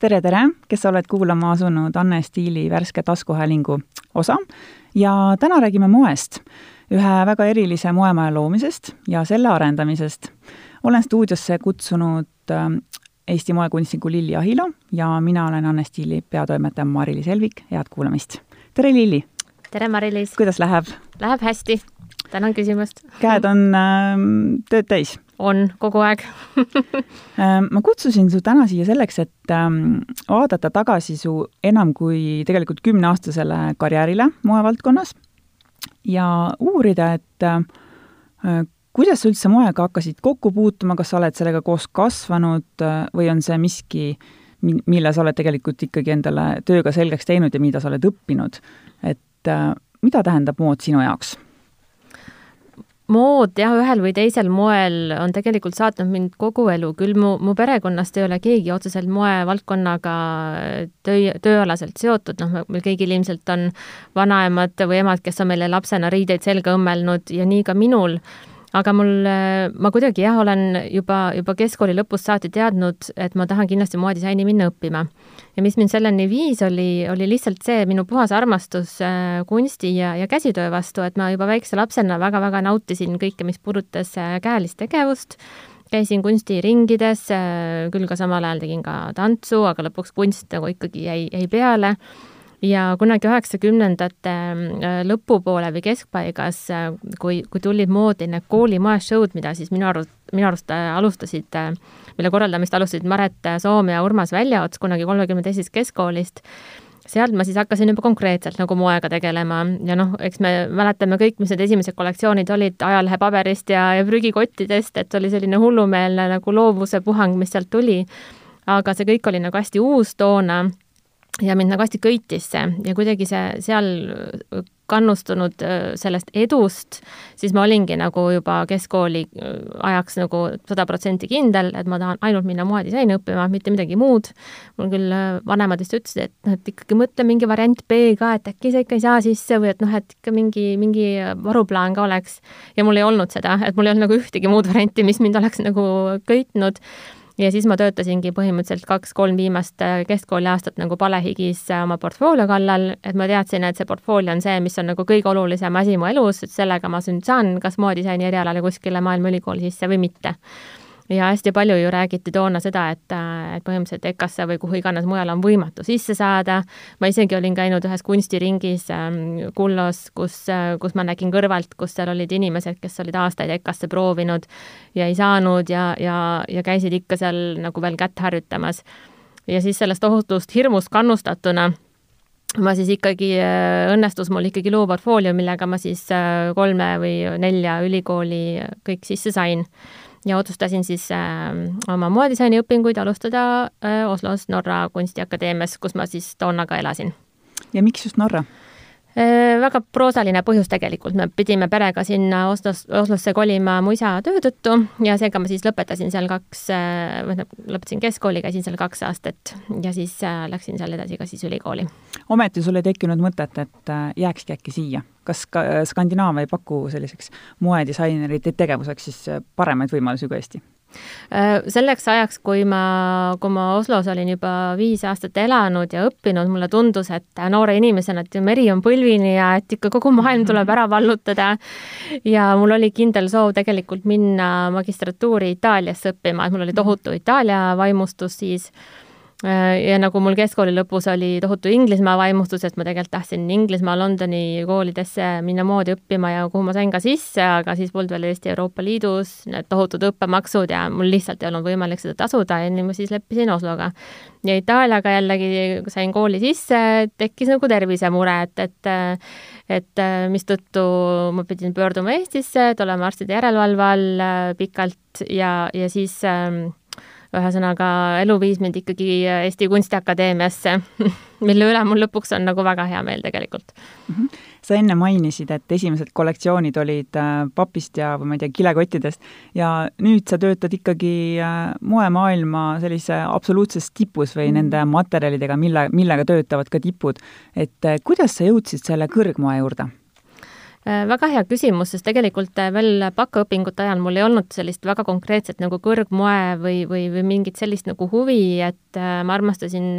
tere, tere, kes sa oled kuulama asunud Anne Stiili värske taskuhäälingu osa ja täna räägime moest, ühe väga erilise moemaja loomisest ja selle arendamisest. olen stuudiosse kutsunud ähm, Eesti moekunstniku Lilli Ahilo ja mina olen Anne Stiili peatoimetaja Mari-Liis Helvik, head kuulamist! tere, Lilli! tere, Mari-Liis! kuidas läheb? Läheb hästi, tänan küsimast! käed on äh, tööd täis? On kogu aeg ähm, ma kutsusin su täna siia selleks, et ähm, vaadata tagasi su enam kui tegelikult kümneaastasele karjäärile moevaldkonnas ja uurida, et äh, kuidas sa üldse moega hakkasid kokku puutuma, kas sa oled sellega koos kasvanud äh, või on see miski, mille sa oled tegelikult ikkagi endale tööga selgeks teinud ja mida sa oled õppinud, et äh, mida tähendab mood sinu jaoks? Mood jah, ühel või teisel moel on tegelikult saatnud mind kogu elu, küll mu, mu perekonnast ei ole keegi otseselt moevaldkonnaga töö, tööalaselt seotud, noh, meil kõigil ilmselt on vanaemad või emad, kes on meile lapsena riideid selga õmmelnud ja nii ka minul aga mul, ma kuidagi jah, olen juba, juba keskkooli lõpust saati teadnud, et ma tahan kindlasti moedisaini minna õppima. Ja mis mind selleni viis, oli, oli lihtsalt see minu puhas armastus äh, kunsti ja, ja käsitöö vastu, et ma juba väikse lapsena väga-väga nautisin kõike, mis puudutas äh, käelist tegevust, käisin kunstiringides, äh, küll ka samal ajal tegin ka tantsu, aga lõpuks kunst nagu ikkagi jäi, jäi peale ja kunagi üheksakümnendate äh, lõpupoole või keskpaigas, äh, kui, kui tulid moodi need koolimaja show'd, mida siis minu arust, minu arust äh, alustasid, mille korraldamist alustasid Maret Soom ja Urmas Väljaots kunagi kolmekümne teisest keskkoolist, sealt ma siis hakkasin juba konkreetselt nagu moega tegelema ja noh, eks me mäletame kõik, mis need esimesed kollektsioonid olid ajalehepaberist ja, ja prügikottidest, et oli selline hullumeelne nagu loovuse puhang, mis sealt tuli. aga see kõik oli nagu hästi uus toona ja mind nagu hästi köitis see ja kuidagi see seal kannustunud äh, sellest edust, siis ma olingi nagu juba keskkooli äh, ajaks nagu sada protsenti kindel, et ma tahan ainult minna moedisaini õppima, mitte midagi muud. mul küll äh, vanemad vist ütlesid, et noh, et ikkagi mõtle mingi variant B ka, et äkki sa ikka ei saa sisse või et noh, et ikka mingi, mingi varuplaan ka oleks. ja mul ei olnud seda, et mul ei olnud nagu ühtegi muud varianti, mis mind oleks nagu köitnud ja siis ma töötasingi põhimõtteliselt kaks-kolm viimast äh, keskkooliaastat nagu palehigis äh, oma portfoolio kallal, et ma teadsin, et see portfoolio on see, mis on nagu kõige olulisem asi mu elus, et sellega ma nüüd saan kas moedisaini erialale kuskile Maailma Ülikooli sisse või mitte ja hästi palju ju räägiti toona seda, et, et põhimõtteliselt EKA-sse või kuhu iganes mujale on võimatu sisse saada, ma isegi olin käinud ühes kunstiringis ähm, Kullos, kus, kus ma nägin kõrvalt, kus seal olid inimesed, kes olid aastaid EKA-sse proovinud ja ei saanud ja, ja, ja käisid ikka seal nagu veel kätt harjutamas. ja siis sellest tohutust hirmust kannustatuna ma siis ikkagi, äh, õnnestus mul ikkagi luua portfoolio, millega ma siis äh, kolme või nelja ülikooli kõik sisse sain ja otsustasin siis äh, oma moedisaini õpinguid alustada äh, Oslos Norra Kunstiakadeemias, kus ma siis toona ka elasin. ja miks just Norra? Äh, väga proosaline põhjus tegelikult, me pidime perega sinna Oslos, Oslosse kolima mu isa töö tõttu ja seega ma siis lõpetasin seal kaks, äh, või noh, lõpetasin keskkooli, käisin seal kaks aastat ja siis äh, läksin seal edasi ka siis ülikooli. ometi sul ei tekkinud mõtet, et jääkski äkki siia? kas ka Skandinaavia ei paku selliseks moedisainerite tegevuseks siis paremaid võimalusi kui Eesti? Äh, selleks ajaks, kui ma, kui ma Oslos olin juba viis aastat elanud ja õppinud, mulle tundus, et noore inimesena, et meri on põlvini ja et ikka kogu maailm tuleb ära vallutada. ja mul oli kindel soov tegelikult minna magistratuuri Itaaliasse õppima, et mul oli tohutu Itaalia vaimustus siis. Äh, ja nagu mul keskkooli lõpus oli tohutu Inglismaa vaimustus, et ma tegelikult tahtsin Inglismaa, Londoni koolidesse minna moodi õppima ja kuhu ma sain ka sisse, aga siis polnud veel Eesti Euroopa Liidus need tohutud õppemaksud ja mul lihtsalt ei olnud võimalik seda tasuda ja nii ma siis leppisin Osloga. ja Itaaliaga jällegi sain kooli sisse, tekkis nagu tervisemure, et, et et mistõttu ma pidin pöörduma Eestisse, et olema arstide järelevalve all äh, pikalt ja, ja siis äh, ühesõnaga, elu viis mind ikkagi Eesti Kunstiakadeemiasse mille üle mul lõpuks on nagu väga hea meel tegelikult mm. -hmm. sa enne mainisid, et esimesed kollektsioonid olid äh, papist ja, või ma ei tea, kilekottidest ja nüüd sa töötad ikkagi äh, moemaailma sellise absoluutses tipus või -hmm. nende materjalidega, mille, millega töötavad ka tipud. et äh, kuidas sa jõudsid selle kõrgmoe juurde? Äh, väga hea küsimus, sest tegelikult äh, veel bakaõpingute ajal mul ei olnud sellist väga konkreetset nagu kõrgmoe või, või, või mingit sellist nagu huvi, et äh, ma armastasin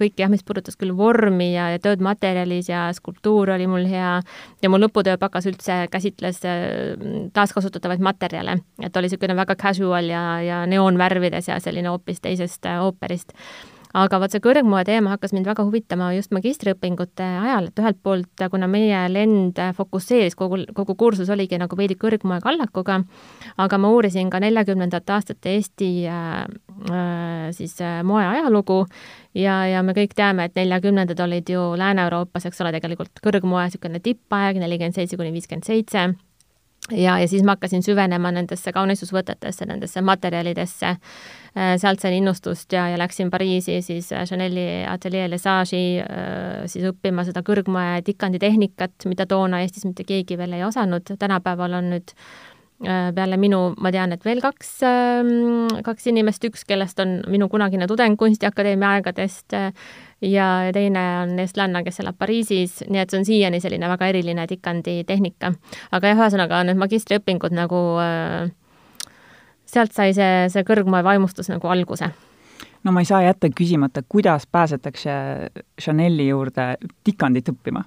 kõike jah, mis puudutas küll vormi ja, ja tööd materjalis ja skulptuur oli mul hea ja mu lõputöö bakas üldse käsitles taaskasutatavaid materjale, et oli niisugune väga casual ja, ja neoonvärvides ja selline hoopis teisest ooperist aga vot see kõrgmoe teema hakkas mind väga huvitama just magistriõpingute ajal, et ühelt poolt, kuna meie lend fokusseeris, kogu, kogu kursus oligi nagu veidi kõrgmoe kallakuga, aga ma uurisin ka neljakümnendate aastate Eesti äh, äh, siis äh, moe ajalugu ja, ja me kõik teame, et neljakümnendad olid ju Lääne-Euroopas, eks ole, tegelikult kõrgmoe niisugune tippaeg, nelikümmend seitse kuni viiskümmend seitse ja, ja siis ma hakkasin süvenema nendesse kaunistusvõtetesse, nendesse materjalidesse, äh, sealt sain innustust ja, ja läksin Pariisi siis äh, Chanel'i ateljee Lesage'i äh, siis õppima seda kõrgmoe tikanditehnikat, mida toona Eestis mitte keegi veel ei osanud, tänapäeval on nüüd peale minu, ma tean, et veel kaks, ähm, kaks inimest, üks, kellest on minu kunagine tudeng Kunstiakadeemia aegadest, ja teine on eestlanna, kes elab Pariisis, nii et see on siiani selline väga eriline tikandi tehnika. aga jah, ühesõnaga need magistriõpingud nagu äh, sealt sai see, see kõrgmoe vaimustus nagu alguse no ma ei saa jätta küsimata, kuidas pääsetakse Chanel'i juurde tikandit õppima?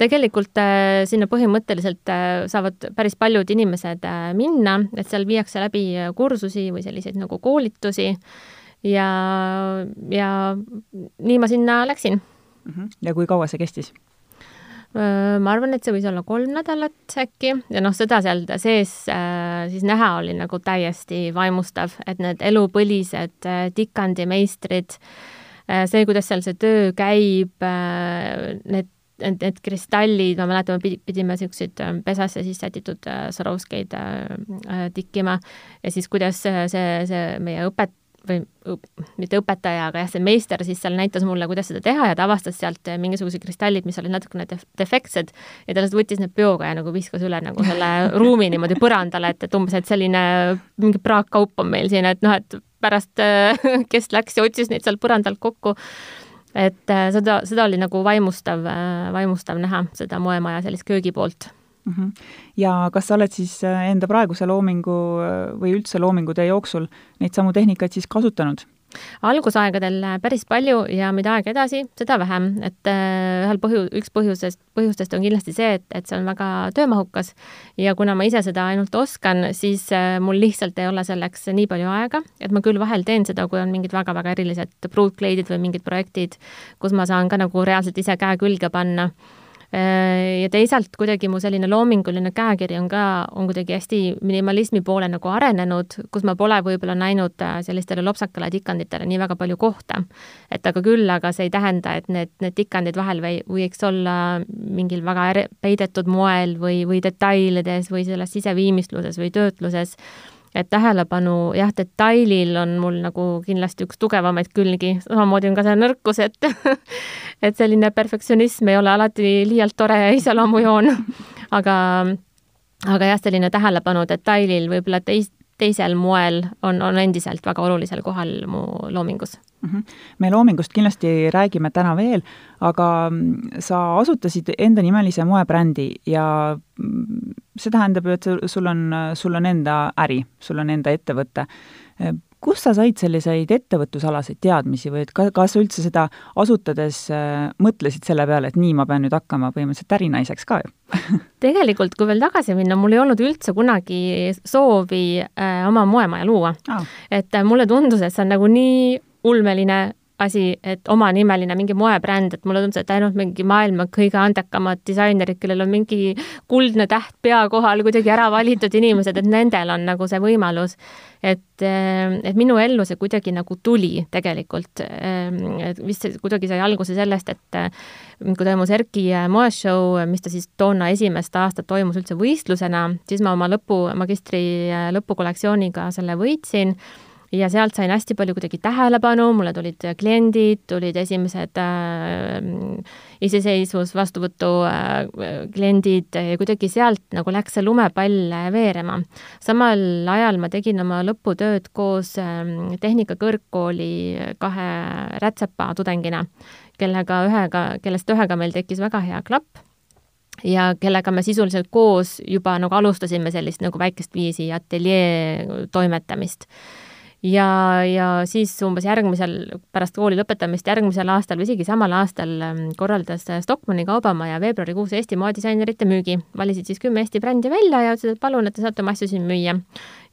Tegelikult äh, sinna põhimõtteliselt äh, saavad päris paljud inimesed äh, minna, et seal viiakse läbi kursusi või selliseid nagu koolitusi ja, ja nii ma sinna läksin. -hmm. ja kui kaua see kestis? ma arvan, et see võis olla kolm nädalat äkki ja noh, seda seal sees siis näha oli nagu täiesti vaimustav, et need elupõlised tikandimeistrid, see, kuidas seal see töö käib, need need, need kristallid, ma mäletan, me pidime niisuguseid pesasse siis sätitud Swarovskeid tikkima. Ja siis kuidas see, see, meie õpet-, või mitte õpetaja, aga jah, see meister siis seal näitas mulle, kuidas seda teha ja ta avastas sealt mingisugused kristallid, mis olid natukene def defektsed. Ja ta lihtsalt võttis need peoga ja nagu viskas üle nagu selle ruumi niimoodi põrandale, et, et umbes, et selline mingi praakkaup on meil siin, et noh, et pärast kes läks ja otsis neid seal põrandalt kokku, et äh, seda, seda oli nagu vaimustav, äh, vaimustav näha, seda moemaja sellist köögipoolt mm. -hmm. ja kas sa oled siis äh, enda praeguse loomingu või üldse loomingutöö jooksul neid samu tehnikaid siis kasutanud? Algusaegadel äh, päris palju ja mida aeg edasi, seda vähem, et ühel põhju-, üks põhjusest, põhjustest on kindlasti see, et, et see on väga töömahukas. Ja kuna ma ise seda ainult oskan, siis mul lihtsalt ei ole selleks nii palju aega, et ma küll vahel teen seda, kui on mingid väga-väga erilised pruutkleidid või mingid projektid, kus ma saan ka nagu reaalselt ise käe külge panna. Äh, ja teisalt kuidagi mu selline loominguline käekiri on ka, on kuidagi hästi minimalismi poole nagu arenenud, kus ma pole võib-olla näinud äh, sellistele lopsakale tikanditele nii väga palju kohta. et aga küll, aga see ei tähenda, et need, need tikandid vahel või, võiks olla mingil väga peidetud moel või, või detailides või selles siseviimistluses või töötluses et tähelepanu jah, detailil on mul nagu kindlasti üks tugevamaid külgi, samamoodi on ka see nõrkus, et et selline perfektsionism ei ole alati liialt tore iseloomujoon, aga aga jah, selline tähelepanu detailil võib-olla teist, teisel moel on, on endiselt väga olulisel kohal mu loomingus mm. -hmm. me loomingust kindlasti räägime täna veel, aga mm, sa asutasid endanimelise moebrändi ja mm, see tähendab ju, et sul on, sul on enda äri, sul on enda ettevõte. Kust sa said selliseid ettevõtlusalaseid teadmisi või et ka, kas sa üldse seda asutades äh, mõtlesid selle peale, et nii ma pean nüüd hakkama põhimõtteliselt ärinaiseks ka ju? Tegelikult, kui veel tagasi minna, mul ei olnud üldse kunagi soovi äh, oma moemaja luua. Oh.. et äh, mulle tundus, et see on nagu nii ulmeline asi, et omanimeline mingi moebränd, et mulle tundus, et ainult mingi maailma kõige andekamad disainerid, kellel on mingi kuldne täht pea kohal, kuidagi ära valitud inimesed, et nendel on nagu see võimalus. et, et minu ellu see kuidagi nagu tuli tegelikult. et vist see kuidagi sai alguse sellest, et kui toimus Erki moeshow, mis ta siis toona esimest aastat toimus üldse võistlusena, siis ma oma lõpu, magistri lõpukollektsiooniga selle võitsin ja sealt sain hästi palju kuidagi tähelepanu, mulle tulid kliendid, tulid esimesed äh, iseseisvus vastuvõtu äh, kliendid ja kuidagi sealt nagu läks see lumepall veerema. samal ajal ma tegin oma lõputööd koos äh, Tehnikakõrgkooli kahe rätsepa tudengina, kellega ühega, kellest ühega meil tekkis väga hea klapp ja kellega me sisuliselt koos juba nagu alustasime sellist nagu väikest viisi ateljee toimetamist ja, ja siis umbes järgmisel, pärast kooli lõpetamist järgmisel aastal või isegi samal aastal ähm, korraldas Stockmanni kaubamaja veebruarikuus Eesti moedisainerite müügi. valisid siis kümme Eesti brändi välja ja ütlesid, et palun, et te saate oma asju siin müüa.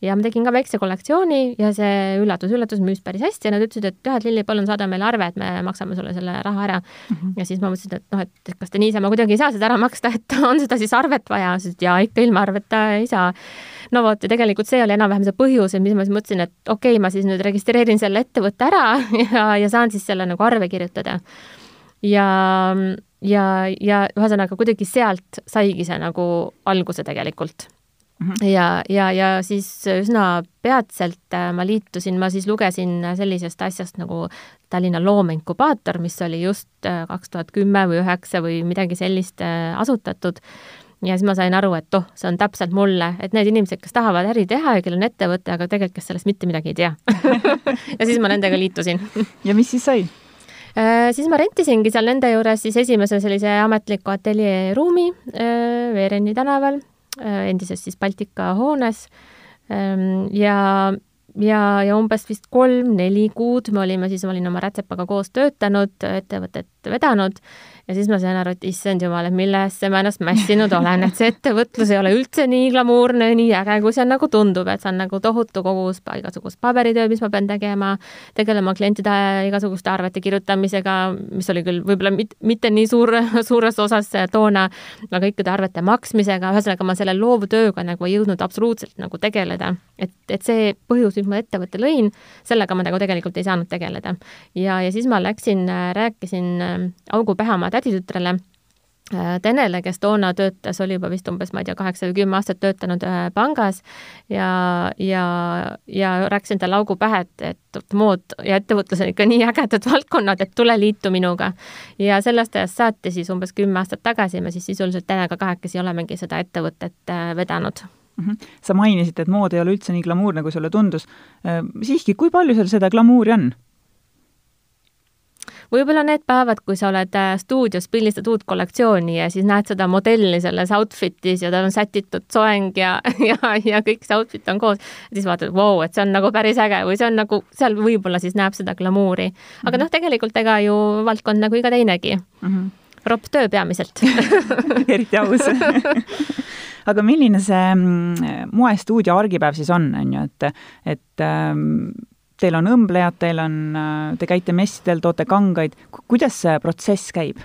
ja ma tegin ka väikse kollektsiooni ja see üllatus-üllatus müüs päris hästi ja nad ütlesid, et jah, et Lilli, palun saada meile arve, et me maksame sulle selle raha ära mm. -hmm. ja siis ma mõtlesin, et noh, et kas te niisama kuidagi ei saa seda ära maksta, et on seda siis arvet vaja, siis ütlesid jaa, ikka ilma arveta ei saa no vot, ja tegelikult see oli enam-vähem see põhjus, et mis ma siis mõtlesin, et okei okay,, ma siis nüüd registreerin selle ettevõtte ära ja, ja saan siis selle nagu arve kirjutada. ja, ja, ja ühesõnaga kuidagi sealt saigi see nagu alguse tegelikult Mm -hmm. ja, ja, ja siis üsna peatselt äh, ma liitusin, ma siis lugesin sellisest asjast nagu Tallinna Loomeinkubaator, mis oli just äh, kaks tuhat kümme või üheksa või midagi sellist äh, asutatud ja siis ma sain aru, et oh, see on täpselt mulle, et need inimesed, kes tahavad äri teha ja kellel on ettevõte, aga tegelikult, kes sellest mitte midagi ei tea. Ja siis ma nendega liitusin. Ja mis siis sai? Äh, siis ma rentisingi seal nende juures siis esimese sellise ametliku ateljee ruumi äh, Veereni tänaval, äh, endises siis Baltika hoones. Ähm, ja ja, ja umbes vist kolm-neli kuud me olime siis, ma olin oma Rätsepaga koos töötanud, ettevõtet vedanud ja siis ma sain aru, et issand jumal, et mille eest ma ennast mässinud olen, et see ettevõtlus ei ole üldse nii glamuurne, nii äge, kui see nagu tundub, et see on nagu tohutu kogus igasugust paberitööd, mis ma pean tegema, tegelema klientide igasuguste arvete kirjutamisega, mis oli küll võib-olla mit, mitte nii suur, suures osas toona, aga kõikide arvete maksmisega, ühesõnaga ma selle loovtööga nagu ei jõudnud absoluutselt nagu tegeleda. et, et see põhjus, miks ma ettevõtte lõin, sellega ma nagu tegelikult ei saanud tegeleda. ja, ja siis ma läksin, rääkisin Augu Pähamaa täditütrele äh, Tenele, kes toona töötas, oli juba vist umbes, ma ei tea, kaheksa või kümme aastat töötanud äh, pangas ja, ja, ja rääkisin talle augu pähe, et, et mood ja ettevõtlus on ikka nii ägedad valdkonnad, et tule liitu minuga. ja sellest ajast saati siis umbes kümme aastat tagasi me siis sisuliselt Tenega kahekesi olemegi seda ettevõtet äh, vedanud mm. -hmm. sa mainisid, et mood ei ole üldse nii glamuurne, kui sulle tundus. siiski, kui palju seal seda glamuuri on? Võib-olla need päevad, kui sa oled äh, stuudios, pildistad uut kollektsiooni ja siis näed seda modelli selles outfit'is ja tal on sätitud soeng ja, ja, ja kõik see outfit on koos, siis vaatad, vau, et see on nagu päris äge või see on nagu, seal võib-olla siis näeb seda glamuuri. aga -hmm. noh, tegelikult ega ju valdkond nagu iga teinegi mm. -hmm. ropp töö peamiselt eriti aus aga milline see mm, moestuudio argipäev siis on, on ju, et, et ähm, teil on õmblejad, teil on, äh, te käite messidel, toote kangaid, kuidas see protsess käib?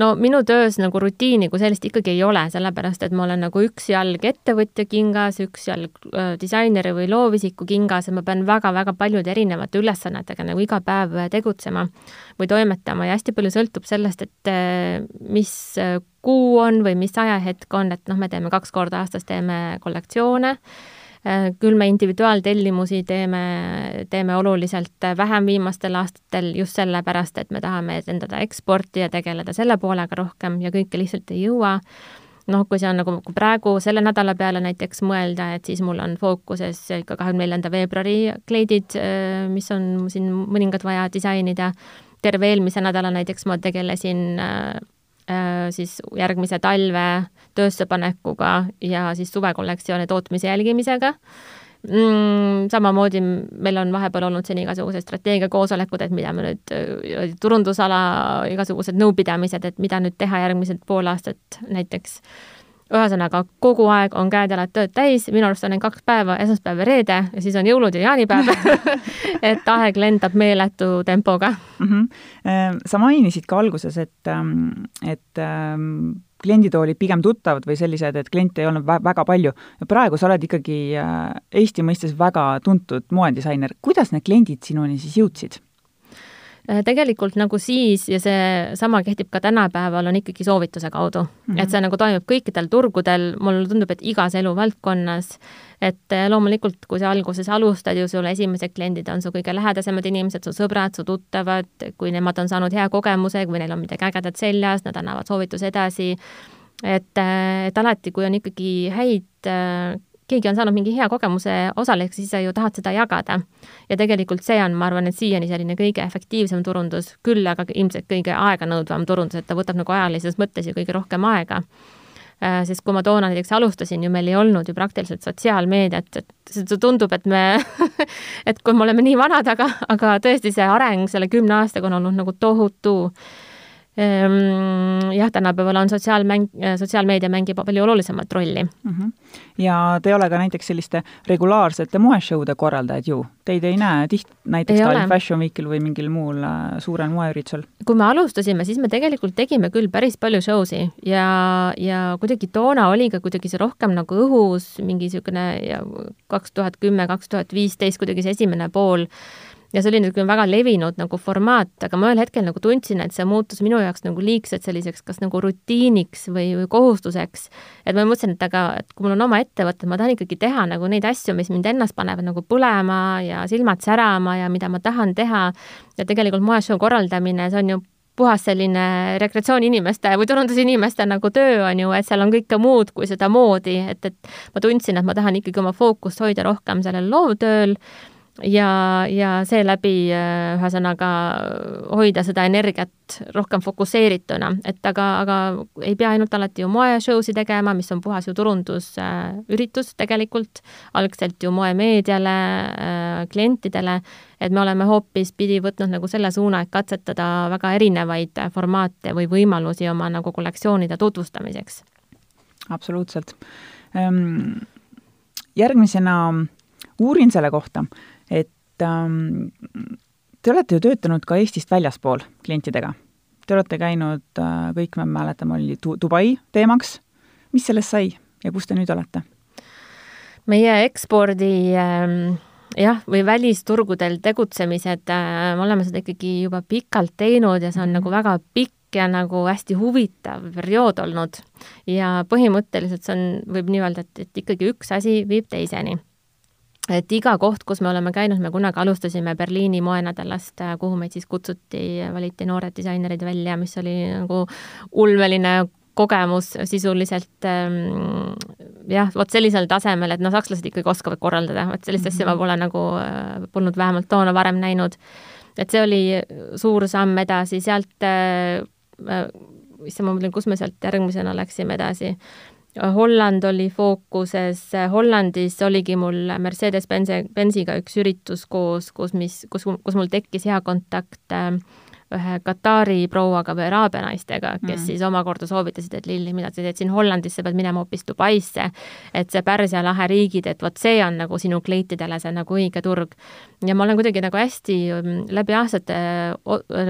no minu töös nagu rutiini kui sellist ikkagi ei ole, sellepärast et ma olen nagu üks jalg ettevõtja kingas, üks jalg äh, disaineri või loovisiku kingas ja ma pean väga-väga paljude erinevate ülesannetega nagu iga päev tegutsema või toimetama. Ja hästi palju sõltub sellest, et äh, mis kuu on või mis ajahetk on, et noh, me teeme kaks korda aastas, teeme kollektsioone. Äh, küll me individuaaltellimusi teeme, teeme oluliselt vähem viimastel aastatel just sellepärast, et me tahame edendada eksporti ja tegeleda selle poolega rohkem ja kõike lihtsalt ei jõua noh, kui see on nagu praegu selle nädala peale näiteks mõelda, et siis mul on fookuses ikka kahekümne neljanda veebruari kleidid, äh, mis on siin mõningad vaja disainida. terve eelmise nädala näiteks ma tegelesin äh, Äh, siis järgmise talve töössepanekuga ja siis suvekollektsiooni tootmise jälgimisega mm,. samamoodi meil on vahepeal olnud siin igasugused strateegiakoosolekud, et mida me nüüd, äh, turundusala igasugused nõupidamised, et mida nüüd teha järgmised pool aastat näiteks ühesõnaga, kogu aeg on käed-jalad tööd täis, minu arust on ainult kaks päeva, esmaspäev ja reede ja siis on jõulud ja jaanipäev et aeg lendab meeletu tempoga mm. -hmm. sa mainisid ka alguses, et, ähm, et ähm, kliendid olid pigem tuttavad või sellised, et kliente ei olnud väga palju. praegu sa oled ikkagi äh, Eesti mõistes väga tuntud moedisainer. kuidas need kliendid sinuni siis jõudsid? Äh, tegelikult nagu siis ja seesama kehtib ka tänapäeval, on ikkagi soovituse kaudu mm. -hmm. et see nagu toimub kõikidel turgudel, mulle tundub, et igas eluvaldkonnas, et äh, loomulikult, kui sa alguses alustad ju, sul esimesed kliendid on su kõige lähedasemad inimesed, su sõbrad, su tuttavad, kui nemad on saanud hea kogemuse, kui neil on midagi ägedat seljas, nad annavad soovituse edasi, et, äh, et alati, kui on ikkagi häid keegi on saanud mingi hea kogemuse osalejaks, siis sa ju tahad seda jagada. ja tegelikult see on, ma arvan, et siiani selline kõige efektiivsem turundus, küll aga ilmselt kõige aeganõudvam turundus, et ta võtab nagu ajalises mõttes ju kõige rohkem aega Äh, sest kui ma toona näiteks alustasin ju meil ei olnud ju praktiliselt sotsiaalmeediat, et see tundub, et me et kui me oleme nii vanad, aga, aga tõesti see areng selle kümne aastaga on olnud nagu tohutu jah, tänapäeval on sotsiaalmäng, sotsiaalmeedia mängib palju olulisemat rolli mm. -hmm. ja te ei ole ka näiteks selliste regulaarsete moeshow'de korraldajad ju? Teid ei näe tiht-, näiteks Tallinn Fashion Weekil või mingil muul äh, suurel moeüritusel? kui me alustasime, siis me tegelikult tegime küll päris palju show si ja, ja kuidagi toona oli ka kuidagi see rohkem nagu õhus, mingi niisugune kaks tuhat kümme, kaks tuhat viisteist kuidagi see esimene pool ja see oli niisugune väga levinud nagu formaat, aga ma ühel hetkel nagu tundsin, et see muutus minu jaoks nagu liigselt selliseks kas nagu rutiiniks või, või kohustuseks. et ma mõtlesin, et aga, et kui mul on oma ettevõte, ma tahan ikkagi teha nagu neid asju, mis mind ennast panevad nagu põlema ja silmad särama ja mida ma tahan teha. ja tegelikult moeshow korraldamine, see on ju puhas selline rekreatsiooniinimeste või turundusinimeste nagu töö on ju, et seal on kõike muud kui seda moodi, et, et ma tundsin, et ma tahan ikkagi oma fookust hoida rohkem sellel loovtööl ja, ja seeläbi äh, ühesõnaga hoida seda energiat rohkem fokusseerituna, et aga, aga ei pea ainult alati ju moeshow'si tegema, mis on puhas ju turundusüritus äh, tegelikult, algselt ju moemeediale äh,, klientidele, et me oleme hoopispidi võtnud nagu selle suuna, et katsetada väga erinevaid formaate või võimalusi oma nagu kollektsioonide tutvustamiseks. absoluutselt. Ehm, järgmisena uurin selle kohta et ähm, te olete ju töötanud ka Eestist väljaspool klientidega. Te olete käinud äh,, kõik me mäletame, oli Dubai teemaks. mis sellest sai ja kus te nüüd olete? meie ekspordi äh, jah, või välisturgudel tegutsemised äh,, me oleme seda ikkagi juba pikalt teinud ja see on mm -hmm. nagu väga pikk ja nagu hästi huvitav periood olnud. ja põhimõtteliselt see on, võib nii öelda, et, et ikkagi üks asi viib teiseni et iga koht, kus me oleme käinud, me kunagi alustasime Berliini moenädalast, kuhu meid siis kutsuti, valiti noored disainerid välja, mis oli nagu ulmeline kogemus sisuliselt ähm, jah, vot sellisel tasemel, et noh, sakslased ikkagi oskavad korraldada, vot sellist asja mm -hmm. ma pole nagu äh,, polnud vähemalt toona varem näinud. et see oli suur samm edasi, sealt äh, äh, issand, ma mõtlen, kus me sealt järgmisena läksime edasi Holland oli fookuses, Hollandis oligi mul Mercedes-Benzi, Benziga üks üritus koos, kus, mis, kus, kus mul tekkis hea kontakt äh, ühe Katari prouaga või araabia naistega, kes mm. siis omakorda soovitasid, et Lilli, mida sa teed siin Hollandis, sa pead minema hoopis Dubaisse. et see Pärsia lahe riigid, et vot see on nagu sinu kleitidele see nagu õige turg. ja ma olen kuidagi nagu hästi mm, läbi aastate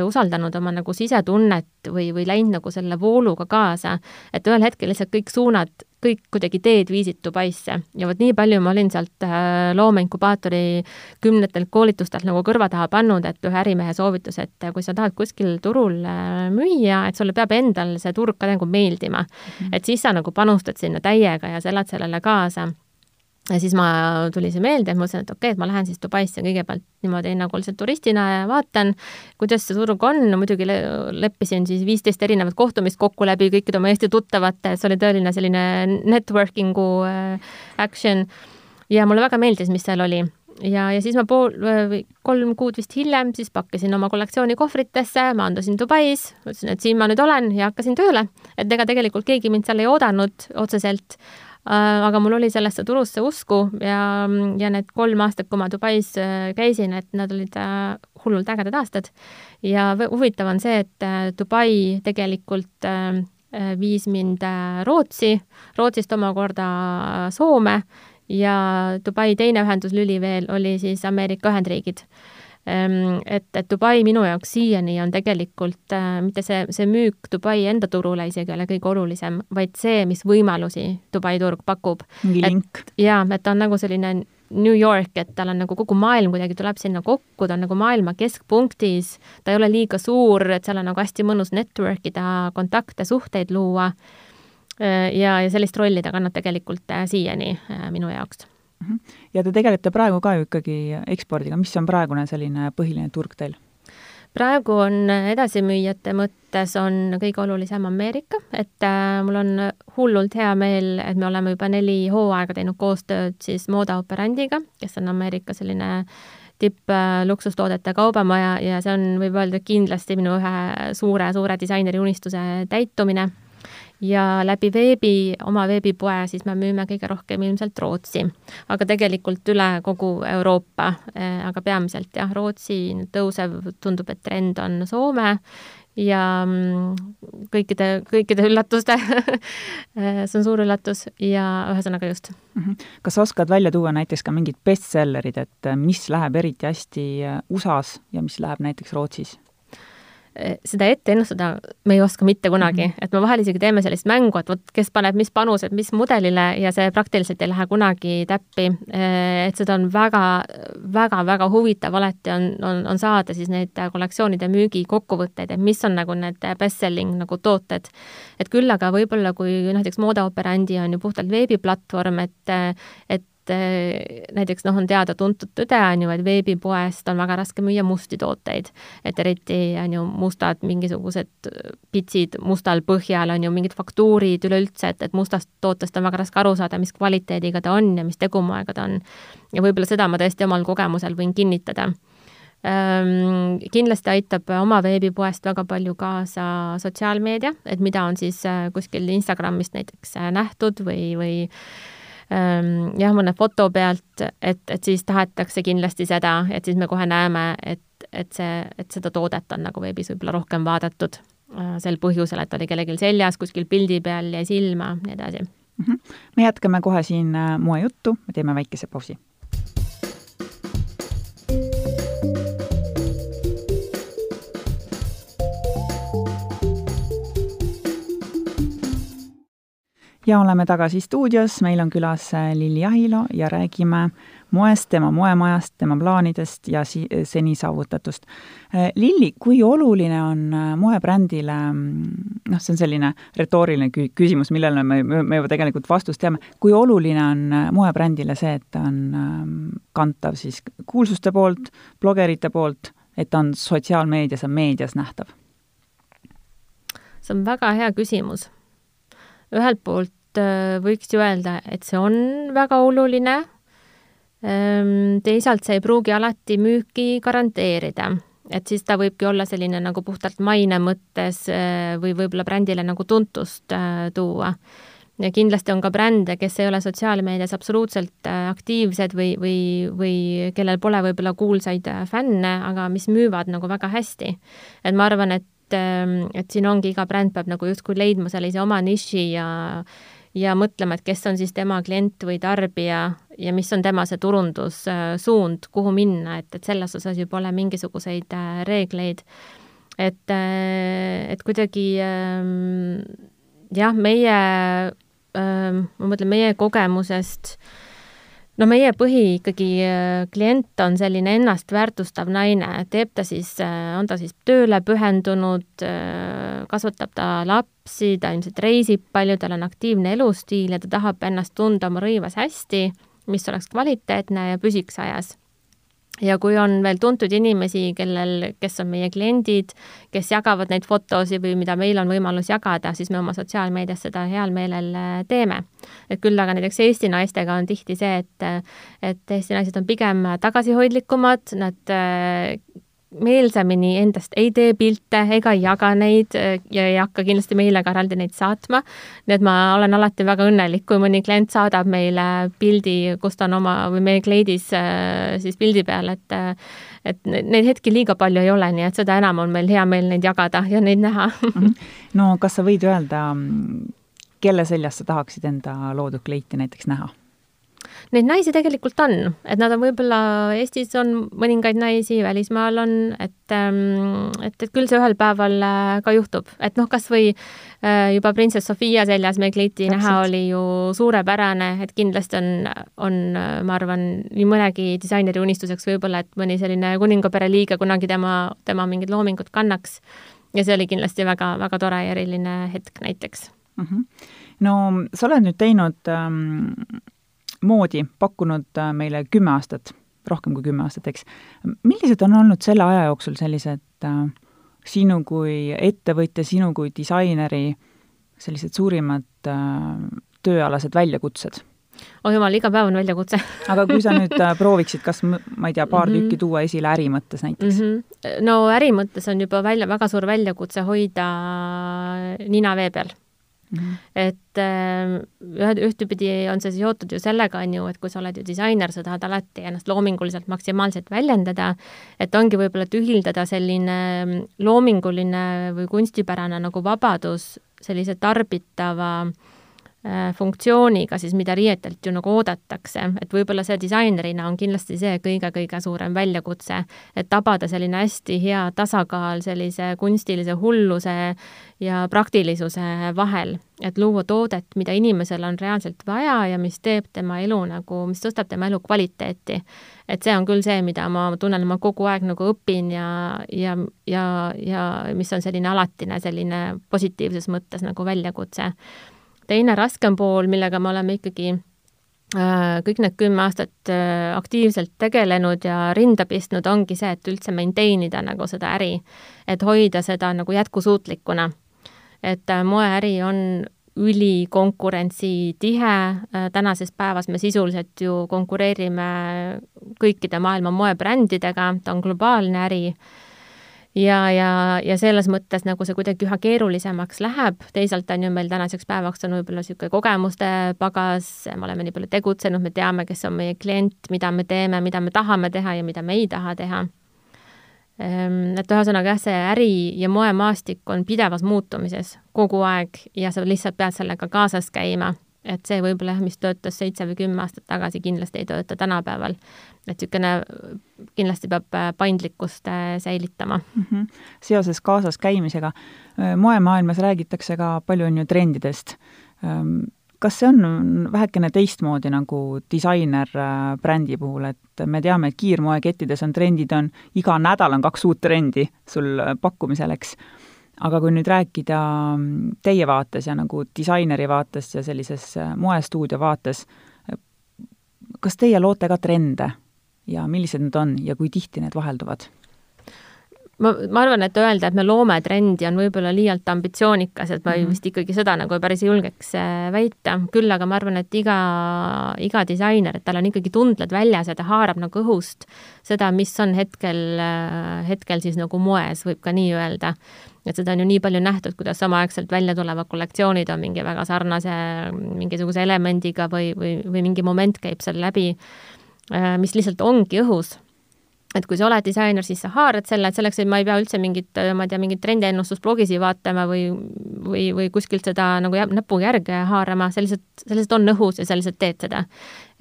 usaldanud oma nagu sisetunnet või, või läinud nagu selle vooluga kaasa, et ühel hetkel lihtsalt kõik suunad kõik kuidagi teed viisid Dubaisse ja vot nii palju ma olin sealt äh, loomeinkubaatori kümnetelt koolitustelt nagu kõrva taha pannud, et ühe ärimehe soovitus, et kui sa tahad kuskil turul äh, müüa, et sulle peab endal see turg ka nagu meeldima mm. -hmm. et siis sa nagu panustad sinna täiega ja sa elad sellele kaasa ja siis ma, tuli see meelde ja mõtlesin, et okei okay,, et ma lähen siis Dubaisse kõigepealt niimoodi nagu lihtsalt turistina ja vaatan, kuidas see turg on, no muidugi le leppisin siis viisteist erinevat kohtumist kokku läbi kõikide oma Eesti tuttavate, see oli tõeline selline networking'u äh, action. Ja mulle väga meeldis, mis seal oli. Ja, ja siis ma pool kolm kuud vist hiljem siis pakkisin oma kollektsiooni kohvritesse, maandusin Dubais, ütlesin, et siin ma nüüd olen ja hakkasin tööle. et ega tegelikult keegi mind seal ei oodanud otseselt, aga mul oli sellesse turusse usku ja, ja need kolm aastat, kui ma Dubais äh, käisin, et nad olid äh, hullult ägedad aastad. ja huvitav on see, et Dubai tegelikult viis mind Rootsi, Rootsist omakorda Soome ja Dubai teine ühenduslüli veel oli siis Ameerika Ühendriigid et, et Dubai minu jaoks siiani on tegelikult äh, mitte see, see müük Dubai enda turule isegi ei ole kõige olulisem, vaid see, mis võimalusi Dubai turg pakub. mingi link. jaa, et ta on nagu selline New York, et tal on nagu kogu maailm kuidagi tuleb sinna kokku, ta on nagu maailma keskpunktis, ta ei ole liiga suur, et seal on nagu hästi mõnus network ida, kontakte, suhteid luua. Äh, ja, ja sellist rolli ta kannab tegelikult äh, siiani äh, minu jaoks. Ja te tegelete praegu ka ju ikkagi ekspordiga, mis on praegune selline põhiline turg teil? praegu on edasimüüjate mõttes on kõige olulisem Ameerika, et äh, mul on hullult hea meel, et me oleme juba neli hooaega teinud koostööd siis Moda Operandiga, kes on Ameerika selline tippluksustoodete kaubamaja ja see on, võib öelda, kindlasti minu ühe suure-suure disaineri unistuse täitumine ja läbi veebi, oma veebipoe, siis me müüme kõige rohkem ilmselt Rootsi. aga tegelikult üle kogu Euroopa, eh, aga peamiselt jah, Rootsi tõusev, tundub, et trend on Soome ja mm, kõikide, kõikide üllatuste eh, see on suur üllatus ja ühesõnaga just. Mhm. kas sa oskad välja tuua näiteks ka mingid bestsellerid, et mis läheb eriti hästi USA-s ja mis läheb näiteks Rootsis? Eh, seda ette ennustada me ei oska mitte kunagi -hmm. et me vahel isegi teeme sellist mängu, et vot kes paneb mis panused mis mudelile ja see praktiliselt ei lähe kunagi täppi. Eh, et seda on väga, väga, väga huvitav alati on, on, on saada siis neid kollektsioonide müügi kokkuvõtteid, et mis on nagu need best-selling nagu tooted. et küll aga võib-olla, kui näiteks Modeoperandi on ju puhtalt veebiplatvorm, et, et et eh, näiteks noh, on teada-tuntud tõde, on ju, et veebipoest on väga raske müüa musti tooteid. et eriti on ju mustad mingisugused pitsid mustal põhjal, on ju mingid faktuurid üleüldse, et, et mustast tootest on väga raske aru saada, mis kvaliteediga ta on ja mis tegumoega ta on. ja võib-olla seda ma tõesti omal kogemusel võin kinnitada kindlasti aitab oma veebipoest väga palju kaasa sotsiaalmeedia, et mida on siis äh, kuskil Instagramist näiteks äh, nähtud või, või jah, mõne foto pealt, et, et siis tahetakse kindlasti seda, et siis me kohe näeme, et, et see, et seda toodet on nagu veebis võib-olla rohkem vaadatud äh, sel põhjusel, et oli kellelgi seljas, kuskil pildi peal jäi silma, nii edasi. -hmm. me jätkame kohe siin äh, moejuttu, me teeme väikese pausi ja oleme tagasi stuudios, meil on külas äh, Lilli Ahilo ja räägime moest, tema moemajast, tema plaanidest ja si-, seni saavutatust. Äh, Lilli, kui oluline on äh, moebrändile, mm, noh, see on selline retooriline kü-, küsimus, millele me, me juba tegelikult vastust teame, kui oluline on moebrändile see, et ta on ähm, kantav siis kuulsuste poolt, blogerite poolt, et ta on sotsiaalmeedias ja meedias nähtav? see on väga hea küsimus ühelt poolt äh, võiks ju öelda, et see on väga oluline, ehm, teisalt see ei pruugi alati müüki garanteerida, et siis ta võibki olla selline nagu puhtalt maine mõttes äh, või võib-olla brändile nagu tuntust äh, tuua. ja kindlasti on ka brände, kes ei ole sotsiaalmeedias absoluutselt aktiivsed või, või, või kellel pole võib-olla kuulsaid fänne, aga mis müüvad nagu väga hästi. et ma arvan, et et, ähm, et siin ongi, iga bränd peab nagu justkui leidma sellise oma niši ja ja mõtlema, et kes on siis tema klient või tarbija ja mis on tema see turundussuund, kuhu minna, et, et selles osas ju pole mingisuguseid äh, reegleid. et, äh, et kuidagi ähm, jah, meie, ähm, ma mõtlen meie kogemusest äh, no meie põhi ikkagi äh, klient on selline ennast väärtustav naine, teeb ta siis, äh, on ta siis tööle pühendunud, äh, kasvatab ta lapsi, ta ilmselt reisib palju, tal on aktiivne elustiil ja ta tahab ennast tunda oma rõivas hästi, mis oleks kvaliteetne ja püsiks ajas ja kui on veel tuntud inimesi, kellel, kes on meie kliendid, kes jagavad neid fotosid või mida meil on võimalus jagada, siis me oma sotsiaalmeedias seda heal meelel äh, teeme. et küll aga näiteks Eesti naistega on tihti see, et, et Eesti naised on pigem tagasihoidlikumad, nad äh, meelsamini endast ei tee pilte ega ei jaga neid äh, ja ei hakka kindlasti meile ka eraldi neid saatma. nii et ma olen alati väga õnnelik, kui mõni klient saadab meile pildi, kus ta on oma või meie kleidis äh, siis pildi peal, et äh, et neid hetki liiga palju ei ole, nii et seda enam on meil hea meel neid jagada ja neid näha mhm. no kas sa võid öelda, kelle seljas sa tahaksid enda loodud kleiti näiteks näha? Neid naisi tegelikult on, et nad on võib-olla, Eestis on mõningaid naisi, välismaal on, et ähm, et, et küll see ühel päeval äh, ka juhtub, et noh, kas või äh, juba printsess Sofia seljas meil kleiti näha oli ju suurepärane, et kindlasti on, on, ma arvan, nii mõnegi disaineri unistuseks võib-olla, et mõni selline kuningapere liige kunagi tema, tema mingit loomingut kannaks. ja see oli kindlasti väga, väga tore ja eriline hetk näiteks mm. -hmm. no sa oled nüüd teinud ähm, moodi pakkunud äh, meile kümme aastat rohkem kui kümme aastat, eks. millised on olnud selle aja jooksul sellised äh, sinu kui ettevõtja, sinu kui disaineri sellised suurimad äh, tööalased väljakutsed? oh jumal, iga päev on väljakutse aga kui sa nüüd äh, prooviksid, kas ma ei tea, paar mm -hmm. tükki tuua esile äri mõttes näiteks mm? -hmm. no äri mõttes on juba välja, väga suur väljakutse hoida nina vee peal Mm -hmm. et äh, ühe, ühtepidi on see seotud ju sellega, on ju, et kui sa oled ju disainer, sa tahad alati ennast loominguliselt maksimaalselt väljendada, et ongi võib-olla, et ühildada selline loominguline või kunstipärane nagu vabadus sellise tarbitava äh, Äh, funktsiooniga siis, mida riietelt ju nagu oodatakse, et võib-olla see disainerina on kindlasti see kõige-kõige suurem väljakutse, et tabada selline hästi hea tasakaal sellise kunstilise hulluse ja praktilisuse vahel, et luua toodet, mida inimesel on reaalselt vaja ja mis teeb tema elu nagu, mis tõstab tema elu kvaliteeti. et see on küll see, mida ma tunnen, ma kogu aeg nagu õpin ja, ja, ja, ja mis on selline alatine selline positiivses mõttes nagu väljakutse teine raskem pool, millega me oleme ikkagi äh, kõik need kümme aastat äh, aktiivselt tegelenud ja rinda pistnud, ongi see, et üldse maintain ida nagu seda äri, et hoida seda nagu jätkusuutlikuna. et äh, moeäri on ülikonkurentsitihe, tänases päevas me sisuliselt ju konkureerime kõikide maailma moebrändidega, ta on globaalne äri ja, ja, ja selles mõttes nagu see kuidagi üha keerulisemaks läheb, teisalt on ju meil tänaseks päevaks on võib-olla niisugune kogemuste pagas, me oleme nii palju tegutsenud, me teame, kes on meie klient, mida me teeme, mida me tahame teha ja mida me ei taha teha. Ehm, et ühesõnaga jah, see äri ja moemaastik on pidevas muutumises kogu aeg ja sa lihtsalt pead sellega kaasas käima et see võib-olla jah, mis töötas seitse või kümme aastat tagasi, kindlasti ei tööta tänapäeval. et niisugune kindlasti peab äh, paindlikkust äh, säilitama mm. -hmm. seoses kaasas käimisega, äh, moemaailmas räägitakse ka palju, on ju, trendidest. Ähm, kas see on vähekene teistmoodi nagu disainer brändi puhul, et me teame, et kiirmoekettides on trendid, on iga nädal on kaks uut trendi sul pakkumisel, eks aga kui nüüd rääkida mm, teie vaates ja nagu disaineri vaates ja sellises äh, moestuudio vaates, kas teie loote ka trende ja millised need on ja kui tihti need vahelduvad? Ma, ma arvan, et öelda, et me loome trendi, on võib-olla liialt ambitsioonikas, et ma mm -hmm. vist ikkagi seda nagu päris ei julgeks äh, väita, küll aga ma arvan, et iga, iga disainer, et tal on ikkagi tundled väljas ja ta haarab nagu õhust seda, mis on hetkel, äh, hetkel siis nagu moes, võib ka nii öelda. Et seda on ju nii palju nähtud, kuidas samaaegselt välja tulevad kollektsioonid on mingi väga sarnase mingisuguse elemendiga või, või, või mingi moment käib seal läbi, äh, mis lihtsalt ongi õhus et kui sa oled disainer, siis sa haarad selle, et selleks, et ma ei pea üldse mingit, ma ei tea, mingit trendiennustusblogisi vaatama või, või, või kuskilt seda nagu näpuga järge haarama, see lihtsalt, see lihtsalt on õhus ja sa lihtsalt teed seda.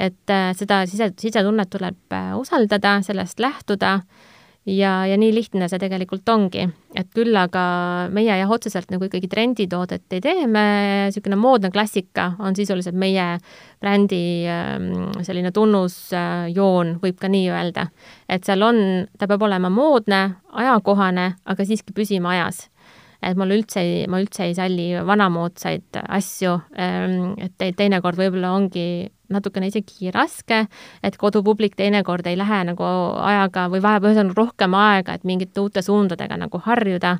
et äh, seda sise, sisetunnet tuleb äh, usaldada, sellest lähtuda äh, ja, ja nii lihtne see tegelikult ongi, et küll aga meie jah, otseselt nagu ikkagi trenditoodet ei tee, me niisugune moodne klassika on sisuliselt meie brändi ähm, selline tunnusjoon, võib ka nii öelda. et seal on, ta peab olema moodne, ajakohane, aga siiski püsima ajas. Et mul üldse ei, ma üldse ei salli vanamoodsaid asju, ähm, et teinekord võib-olla ongi natukene isegi raske, et kodupublik teinekord ei lähe nagu ajaga või vajab ühesõnaga rohkem aega, et mingite uute suundadega nagu harjuda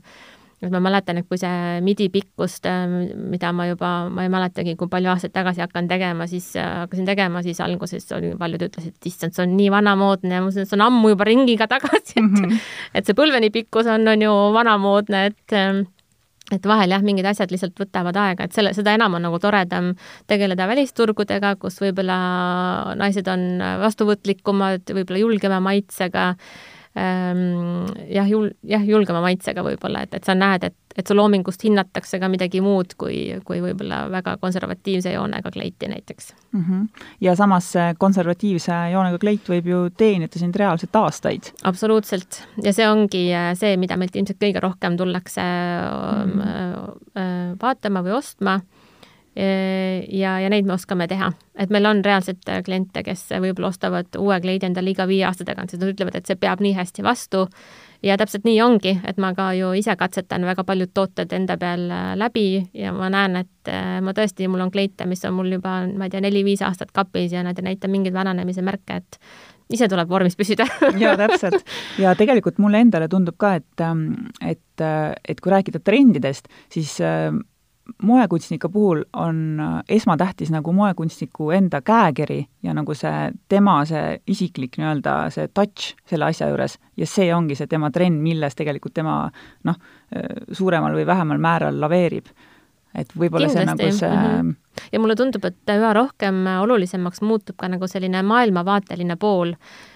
et ma mäletan, et kui see midi pikkust, ähm, mida ma juba, ma ei mäletagi, kui palju aastaid tagasi hakkan tegema, siis äh, hakkasin tegema, siis alguses oli, paljud ütlesid, et issand, see on nii vanamoodne ja ma mõtlesin, et see on ammu juba ringiga tagasi, et mm -hmm. et see põlveni pikkus on, on ju vanamoodne, et ähm, et vahel jah, mingid asjad lihtsalt võtavad aega, et selle, seda enam on nagu toredam tegeleda välisturgudega, kus võib-olla naised on vastuvõtlikumad, võib-olla julgema maitsega jah, jul-, jah, julgema maitsega võib-olla, et, et sa näed, et, et su loomingust hinnatakse ka midagi muud kui, kui võib-olla väga konservatiivse joonega kleiti näiteks mm. -hmm. ja samas see konservatiivse joonega kleit võib ju teenida sind reaalselt aastaid. absoluutselt, ja see ongi äh, see, mida meilt ilmselt kõige rohkem tullakse mm -hmm. vaatama või ostma ja, ja neid me oskame teha. et meil on reaalselt kliente, kes võib-olla ostavad uue kleidi endale iga viie aasta tagant, sest nad ütlevad, et see peab nii hästi vastu ja täpselt nii ongi, et ma ka ju ise katsetan väga paljud tooted enda peal äh, läbi ja ma näen, et äh, ma tõesti, mul on kleite, mis on mul juba, ma ei tea, neli-viis aastat kapis ja nad ei näita mingeid vananemise märke, et ise tuleb vormis püsida jaa, täpselt. ja tegelikult mulle endale tundub ka, et, ähm, et, et kui rääkida trendidest, siis moekunstniku puhul on äh, esmatähtis nagu moekunstniku enda käekiri ja nagu see tema, see isiklik nii-öelda see touch selle asja juures ja see ongi see tema trenn, milles tegelikult tema noh, äh, suuremal või vähemal määral laveerib et võib-olla see nagu see mm -hmm. Ja mulle tundub, et üha rohkem olulisemaks muutub ka nagu selline maailmavaateline pool,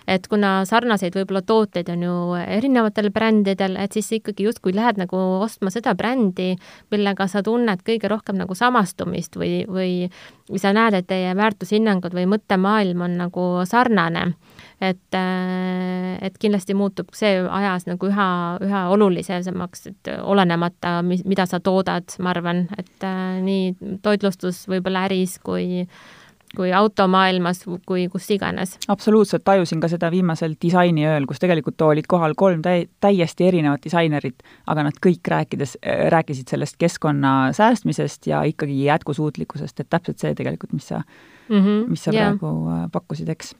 et kuna sarnaseid võib-olla tooteid on ju erinevatel brändidel, et siis ikkagi justkui lähed nagu ostma seda brändi, millega sa tunned kõige rohkem nagu samastumist või või sa näed, et teie väärtushinnangud või mõttemaailm on nagu sarnane et, äh, et kindlasti muutub see ajas nagu üha, üha olulisemaks, et olenemata, mis, mida sa toodad, ma arvan, et äh, nii toitlustus võib-olla äris kui kui automaailmas, kui kus iganes. absoluutselt, tajusin ka seda viimasel disainiööl, kus tegelikult olid kohal kolm täi-, täiesti erinevat disainerit, aga nad kõik rääkides, rääkisid sellest keskkonna säästmisest ja ikkagi jätkusuutlikkusest, et täpselt see tegelikult, mis sa mm, -hmm, mis sa yeah. praegu äh, pakkusid, eks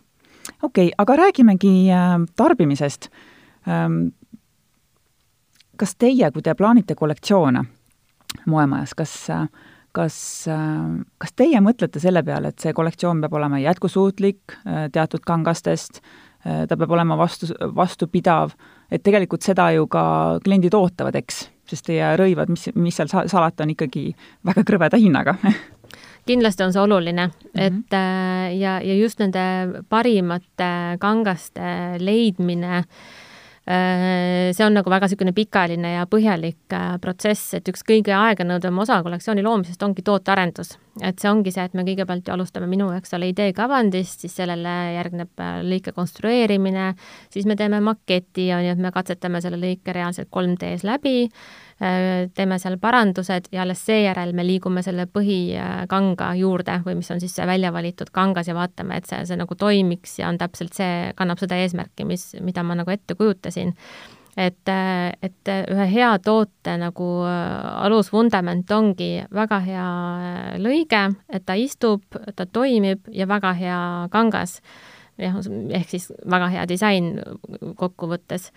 okei okay,, aga räägimegi äh, tarbimisest. Ähm, kas teie, kui te plaanite kollektsioone moemajas, kas, kas, äh, kas teie mõtlete selle peale, et see kollektsioon peab olema jätkusuutlik äh, teatud kangastest, ta peab olema vastu, vastupidav, et tegelikult seda ju ka kliendid ootavad, eks, sest teie rõivad, mis, mis seal salata, on ikkagi väga krõbeda hinnaga kindlasti on see oluline mm, -hmm. et äh, ja, ja just nende parimate kangaste leidmine äh, see on nagu väga niisugune pikaajaline ja põhjalik äh, protsess, et üks kõige aeganõudvam osa kollektsiooni loomisest ongi tootearendus. Et see ongi see, et me kõigepealt ju alustame minu, eks ole, ideekavandist, siis sellele järgneb lõike konstrueerimine, siis me teeme maketi, on ju, et me katsetame selle lõike reaalselt 3D-s läbi Äh, teeme seal parandused ja alles seejärel me liigume selle põhikanga juurde või mis on siis see välja valitud kangas ja vaatame, et see, see nagu toimiks ja on täpselt see, kannab seda eesmärki, mis, mida ma nagu ette kujutasin et, et ühe hea toote nagu äh, alusvundament ongi väga hea äh, lõige, et ta istub, ta toimib ja väga hea kangas. jah, ehk siis väga hea disain kokkuvõttes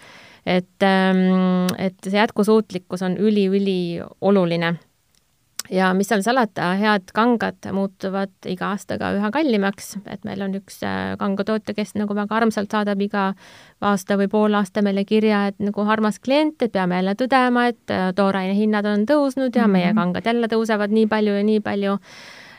et, ähm, et see jätkusuutlikkus on üli-ülioluline. Ja mis seal salata, head kangad muutuvad iga aastaga üha kallimaks, et meil on üks äh, kangatootja, kes nagu väga armsalt saadab iga aasta või pool aasta meile kirja, et nagu armas klient, et peame jälle tõdema, et äh, tooraine hinnad on tõusnud ja mm -hmm. meie kangad jälle tõusevad nii palju ja nii palju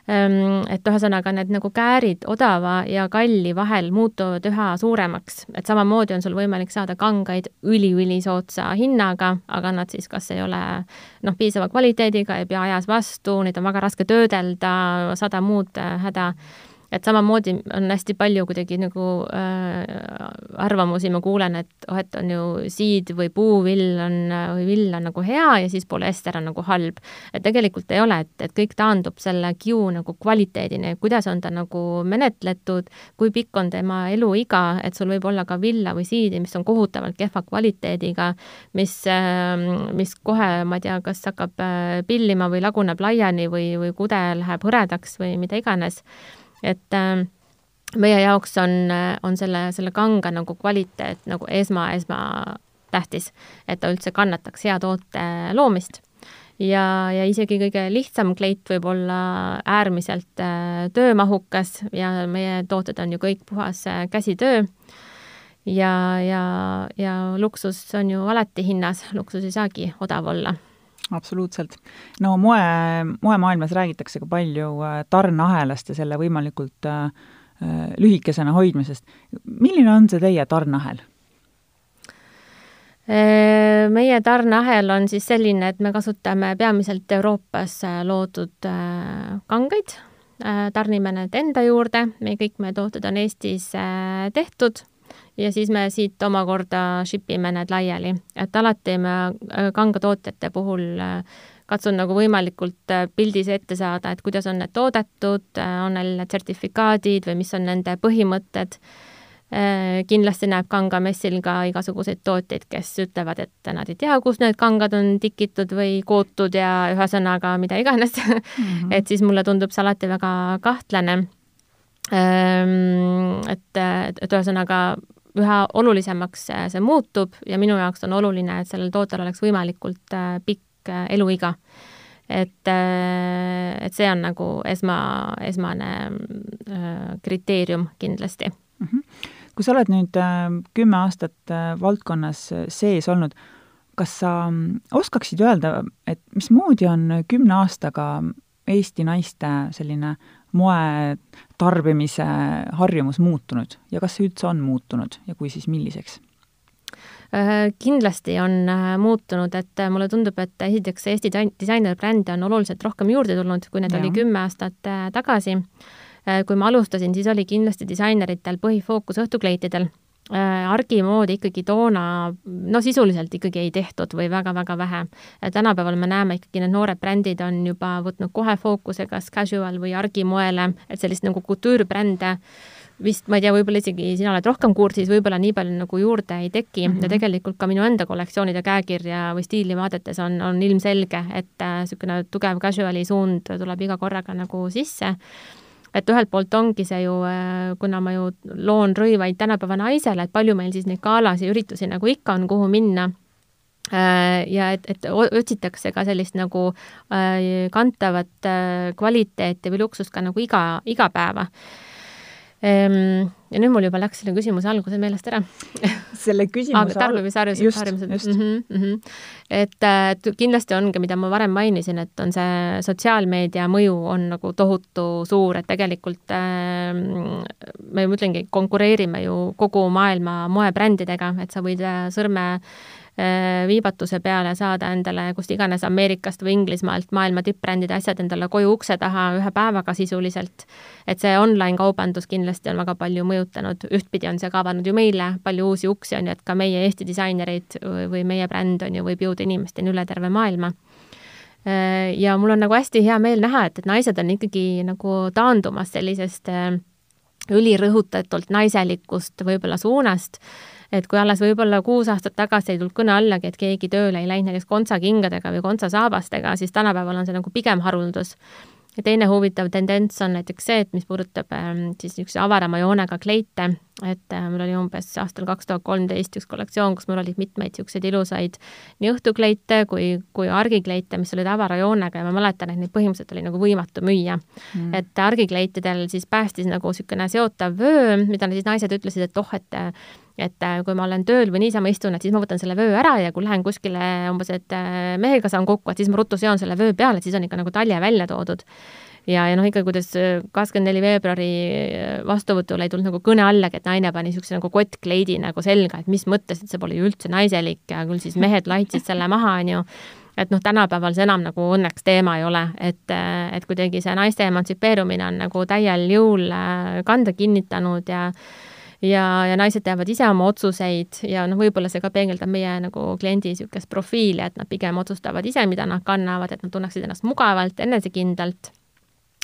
et ühesõnaga, need nagu käärid odava ja kalli vahel muutuvad üha suuremaks, et samamoodi on sul võimalik saada kangaid üli-ülisoodsa hinnaga, aga nad siis kas ei ole noh, piisava kvaliteediga, ei pea ajas vastu, neid on väga raske töödelda, sada muud äh, häda et samamoodi on hästi palju kuidagi nagu äh, arvamusi ma kuulen, et oh, et on ju siid või puuvill on või vill on nagu hea ja siis polüester on nagu halb. et tegelikult ei ole, et, et kõik taandub selle kiu nagu kvaliteedini, kuidas on ta nagu menetletud, kui pikk on tema eluiga, et sul võib olla ka villa või siidi, mis on kohutavalt kehva kvaliteediga, mis äh,, mis kohe, ma ei tea, kas hakkab äh, pillima või laguneb laiali või, või kude läheb hõredaks või mida iganes et äh, meie jaoks on, on selle, selle kanga nagu kvaliteet nagu esma, esmatähtis, et ta üldse kannataks hea toote loomist. ja, ja isegi kõige lihtsam kleit võib olla äärmiselt äh, töömahukas ja meie tooted on ju kõik puhas äh, käsitöö ja, ja, ja luksus on ju alati hinnas, luksus ei saagi odav olla absoluutselt. no moe, moemaailmas räägitakse ka palju äh, tarneahelast ja selle võimalikult äh, äh, lühikesena hoidmisest. milline on see teie tarneahel? Äh, meie tarneahel on siis selline, et me kasutame peamiselt Euroopas loodud kangeid, tarnime need enda juurde, meie kõik meie tooted on Eestis tehtud ja siis me siit omakorda ship ime need laiali, et alati me äh, kangatootjate puhul äh, katsun nagu võimalikult äh, pildis ette saada, et kuidas on need toodetud, on neil need sertifikaadid või mis on nende põhimõtted. kindlasti näeb kangamessil ka igasuguseid tootjaid, kes ütlevad, et nad ei tea, kus need kangad on tikitud või kootud ja ühesõnaga mida iganes mm. -hmm. et siis mulle tundub see alati väga kahtlane Ehm, et, et ühesõnaga üha olulisemaks see muutub ja minu jaoks on oluline, et sellel tootel oleks võimalikult äh, pikk äh, eluiga. et, äh, et see on nagu esma, esmane kriteerium kindlasti mm. -hmm. kui sa oled nüüd kümme aastat valdkonnas sees olnud, kas sa mm, oskaksid öelda, et mismoodi on kümne aastaga Eesti naiste selline moe tarbimise harjumus muutunud ja kas see üldse on muutunud ja kui, siis milliseks? Äh, kindlasti on äh, muutunud, et äh, mulle tundub, et esiteks Eesti disainerbrände on oluliselt rohkem juurde tulnud, kui need ja. oli kümme aastat tagasi. kui ma alustasin, siis oli kindlasti disaineritel põhifookus õhtukleitidel Äh, argimoodi ikkagi toona no sisuliselt ikkagi ei tehtud või väga-väga vähe. tänapäeval me näeme ikkagi, need noored brändid on juba võtnud kohe fookuse kas casual või argimoele, et sellist nagu kultuurbrände vist, ma ei tea, võib-olla isegi sina oled rohkem kursis, võib-olla nii palju nagu juurde ei teki mm -hmm. ja tegelikult ka minu enda kollektsioonide käekirja või stiili vaadates on, on ilmselge, et niisugune äh, tugev casual'i suund tuleb iga korraga nagu sisse et ühelt poolt ongi see ju, äh, kuna ma ju loon rõivaid tänapäeva naisele, et palju meil siis neid galasid üritusi nagu ikka on, kuhu minna äh, ja et, et otsitakse ka sellist nagu äh, kantavat kvaliteeti või luksust ka nagu iga, iga päeva ja nüüd mul juba läks selle küsimuse alguse meelest ära selle küsimuse tarbimisharjumused, harjumused. Mm -hmm, mm -hmm. et, et kindlasti ongi, mida ma varem mainisin, et on see sotsiaalmeedia mõju on nagu tohutu suur, et tegelikult äh, me ju ütlengi, konkureerime ju kogu maailma moebrändidega, et sa võid äh, sõrme Äh, viivatuse peale saada endale kust iganes Ameerikast või Inglismaalt maailma tippbrändide asjad endale koju ukse taha ühe päevaga sisuliselt. et see online-kaubandus kindlasti on väga palju mõjutanud, ühtpidi on see ka avanud ju meile palju uusi uksi, on ju, et ka meie Eesti disainerid või meie bränd on ju, võib jõuda inimesteni üle terve maailma äh, ja mul on nagu hästi hea meel näha, et, et naised on ikkagi nagu taandumas sellisest äh, ülirõhutatult naiselikust võib-olla suunast et kui alles võib-olla kuus aastat tagasi ei tulnud kõne allagi, et keegi tööle ei läinud näiteks kontsakingadega või kontsasaabastega, siis tänapäeval on see nagu pigem haruldus ja teine huvitav tendents on näiteks see, et mis puudutab ähm, siis niisuguse avarama joonega kleite, et äh, mul oli umbes aastal kaks tuhat kolmteist üks kollektsioon, kus mul olid mitmeid niisuguseid ilusaid nii õhtukleite kui, kui argikleite, mis olid avara joonega ja ma mäletan, et neid põhimõtteliselt oli nagu võimatu müüa. Mm.. et argikleitidel siis päästis nagu niisugune seotav vöö, mida siis naised ütlesid, et oh, et et äh, kui ma olen tööl või niisama istun, et siis ma võtan selle vöö ära ja kui lähen kuskile umbes, et äh, mehega saan kokku, et siis ma ruttu seon selle vöö peale, et siis on ikka nagu talje välja toodud. ja, ja noh, ikka kuidas äh, kakskümmend neli veebruari vastuvõtul ei tulnud nagu kõne allagi, et naine pani niisuguse nagu kottkleidi nagu selga, et mis mõttes, et see pole ju üldse naiselik ja küll siis mehed laitsid selle maha, on ju et noh, tänapäeval see enam nagu õnneks teema ei ole, et, et kuidagi see naiste emantsipeerumine on nagu täiel jõul kanda kinnitanud ja ja, ja naised teevad ise oma otsuseid ja noh, võib-olla see ka peegeldab meie nagu kliendi niisugust profiili, et nad pigem otsustavad ise, mida nad kannavad, et nad tunneksid ennast mugavalt, enesekindlalt.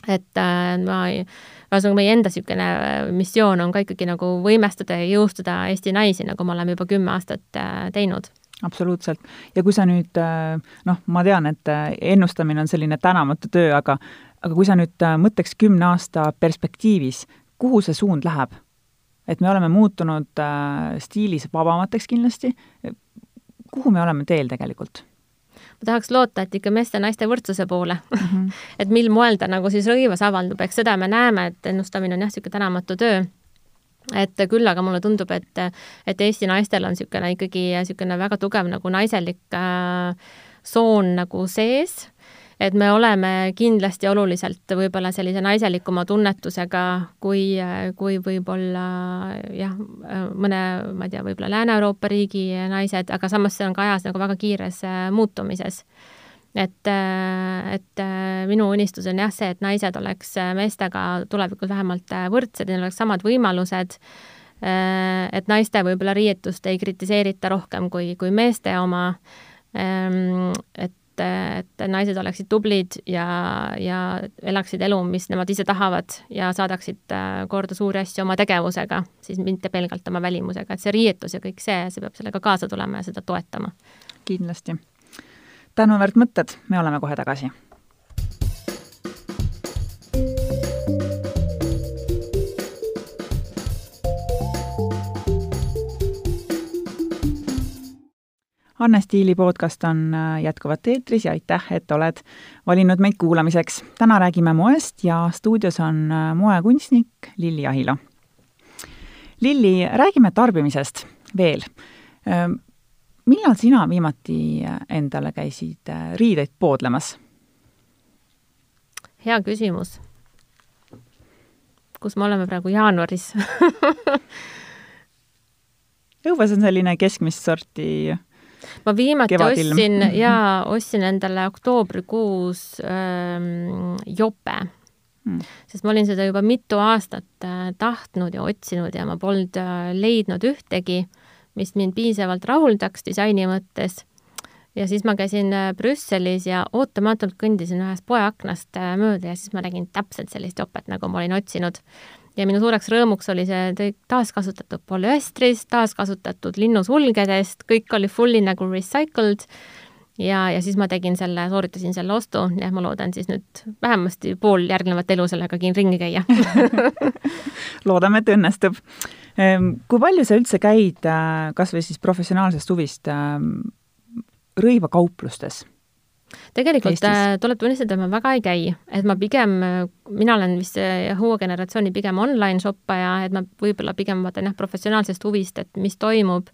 et äh, ma ühesõnaga meie enda niisugune äh, missioon on ka ikkagi nagu võimestada ja jõustada Eesti naisi, nagu me oleme juba kümme aastat äh, teinud absoluutselt. ja kui sa nüüd äh, noh, ma tean, et äh, ennustamine on selline tänamatu töö, aga aga kui sa nüüd mõtleks kümne aasta perspektiivis, kuhu see suund läheb? Et me oleme muutunud äh, stiilis vabamateks kindlasti, kuhu me oleme teel tegelikult? ma tahaks loota, et ikka meeste ja naiste võrdsuse poole mm. -hmm. et mil moel ta nagu siis rõivas avaldub, eks seda me näeme, et ennustamine on jah, niisugune tänamatu töö et küll aga mulle tundub, et, et Eesti naistel on niisugune ikkagi niisugune väga tugev nagu naiselik äh, soon nagu sees et me oleme kindlasti oluliselt võib-olla sellise naiselikuma tunnetusega kui, kui võib-olla jah, mõne, ma ei tea, võib-olla Lääne-Euroopa riigi naised, aga samas see on ka ajas nagu väga kiires äh, muutumises. et, äh, et äh, minu unistus on jah see, et naised oleks meestega tulevikus vähemalt võrdsed, neil oleks samad võimalused et naiste võib-olla riietust ei kritiseerita rohkem kui, kui meeste oma. Ehm, et et, et naised oleksid tublid ja, ja elaksid elu, mis nemad ise tahavad ja saadaksid äh, korda suuri asju oma tegevusega, siis mitte pelgalt oma välimusega, et see riietus ja kõik see, see peab sellega kaasa tulema ja seda toetama. kindlasti. tänuväärt mõtted, me oleme kohe tagasi Anne Stiili podcast on äh, jätkuvalt eetris ja aitäh, et oled valinud meid kuulamiseks. täna räägime moest ja stuudios on äh, moekunstnik Lilli Ahilo. Lilli, räägime tarbimisest veel. Ähm, millal sina viimati endale käisid riideid poodlemas? hea küsimus. kus me oleme praegu, jaanuaris õues on selline keskmist sorti ma viimati kevadilm. ostsin jaa, ostsin endale oktoobrikuus ähm, jope mm.. sest ma olin seda juba mitu aastat äh, tahtnud ja otsinud ja ma polnud äh, leidnud ühtegi, mis mind piisavalt rahuldaks disaini mõttes. ja siis ma käisin äh, Brüsselis ja ootamatult kõndisin ühest poeaknast äh, mööda ja siis ma nägin täpselt sellist jopet, nagu ma olin otsinud ja minu suureks rõõmuks oli see taaskasutatud polüestrist, taaskasutatud linnusulgedest, kõik oli fully nagu recycled ja, ja siis ma tegin selle, sooritasin selle ostu ja ma loodan siis nüüd vähemasti pool järgnevat elu sellega ringi käia loodame, et õnnestub. Ehm, kui palju sa üldse käid äh, kas või siis professionaalsest huvist ähm, rõivakauplustes? Tegelikult äh, tuleb tunnistada, et ma väga ei käi, et ma pigem, mina olen vist uue generatsiooni pigem online shoppaja, et ma võib-olla pigem vaatan jah, professionaalsest huvist, et mis toimub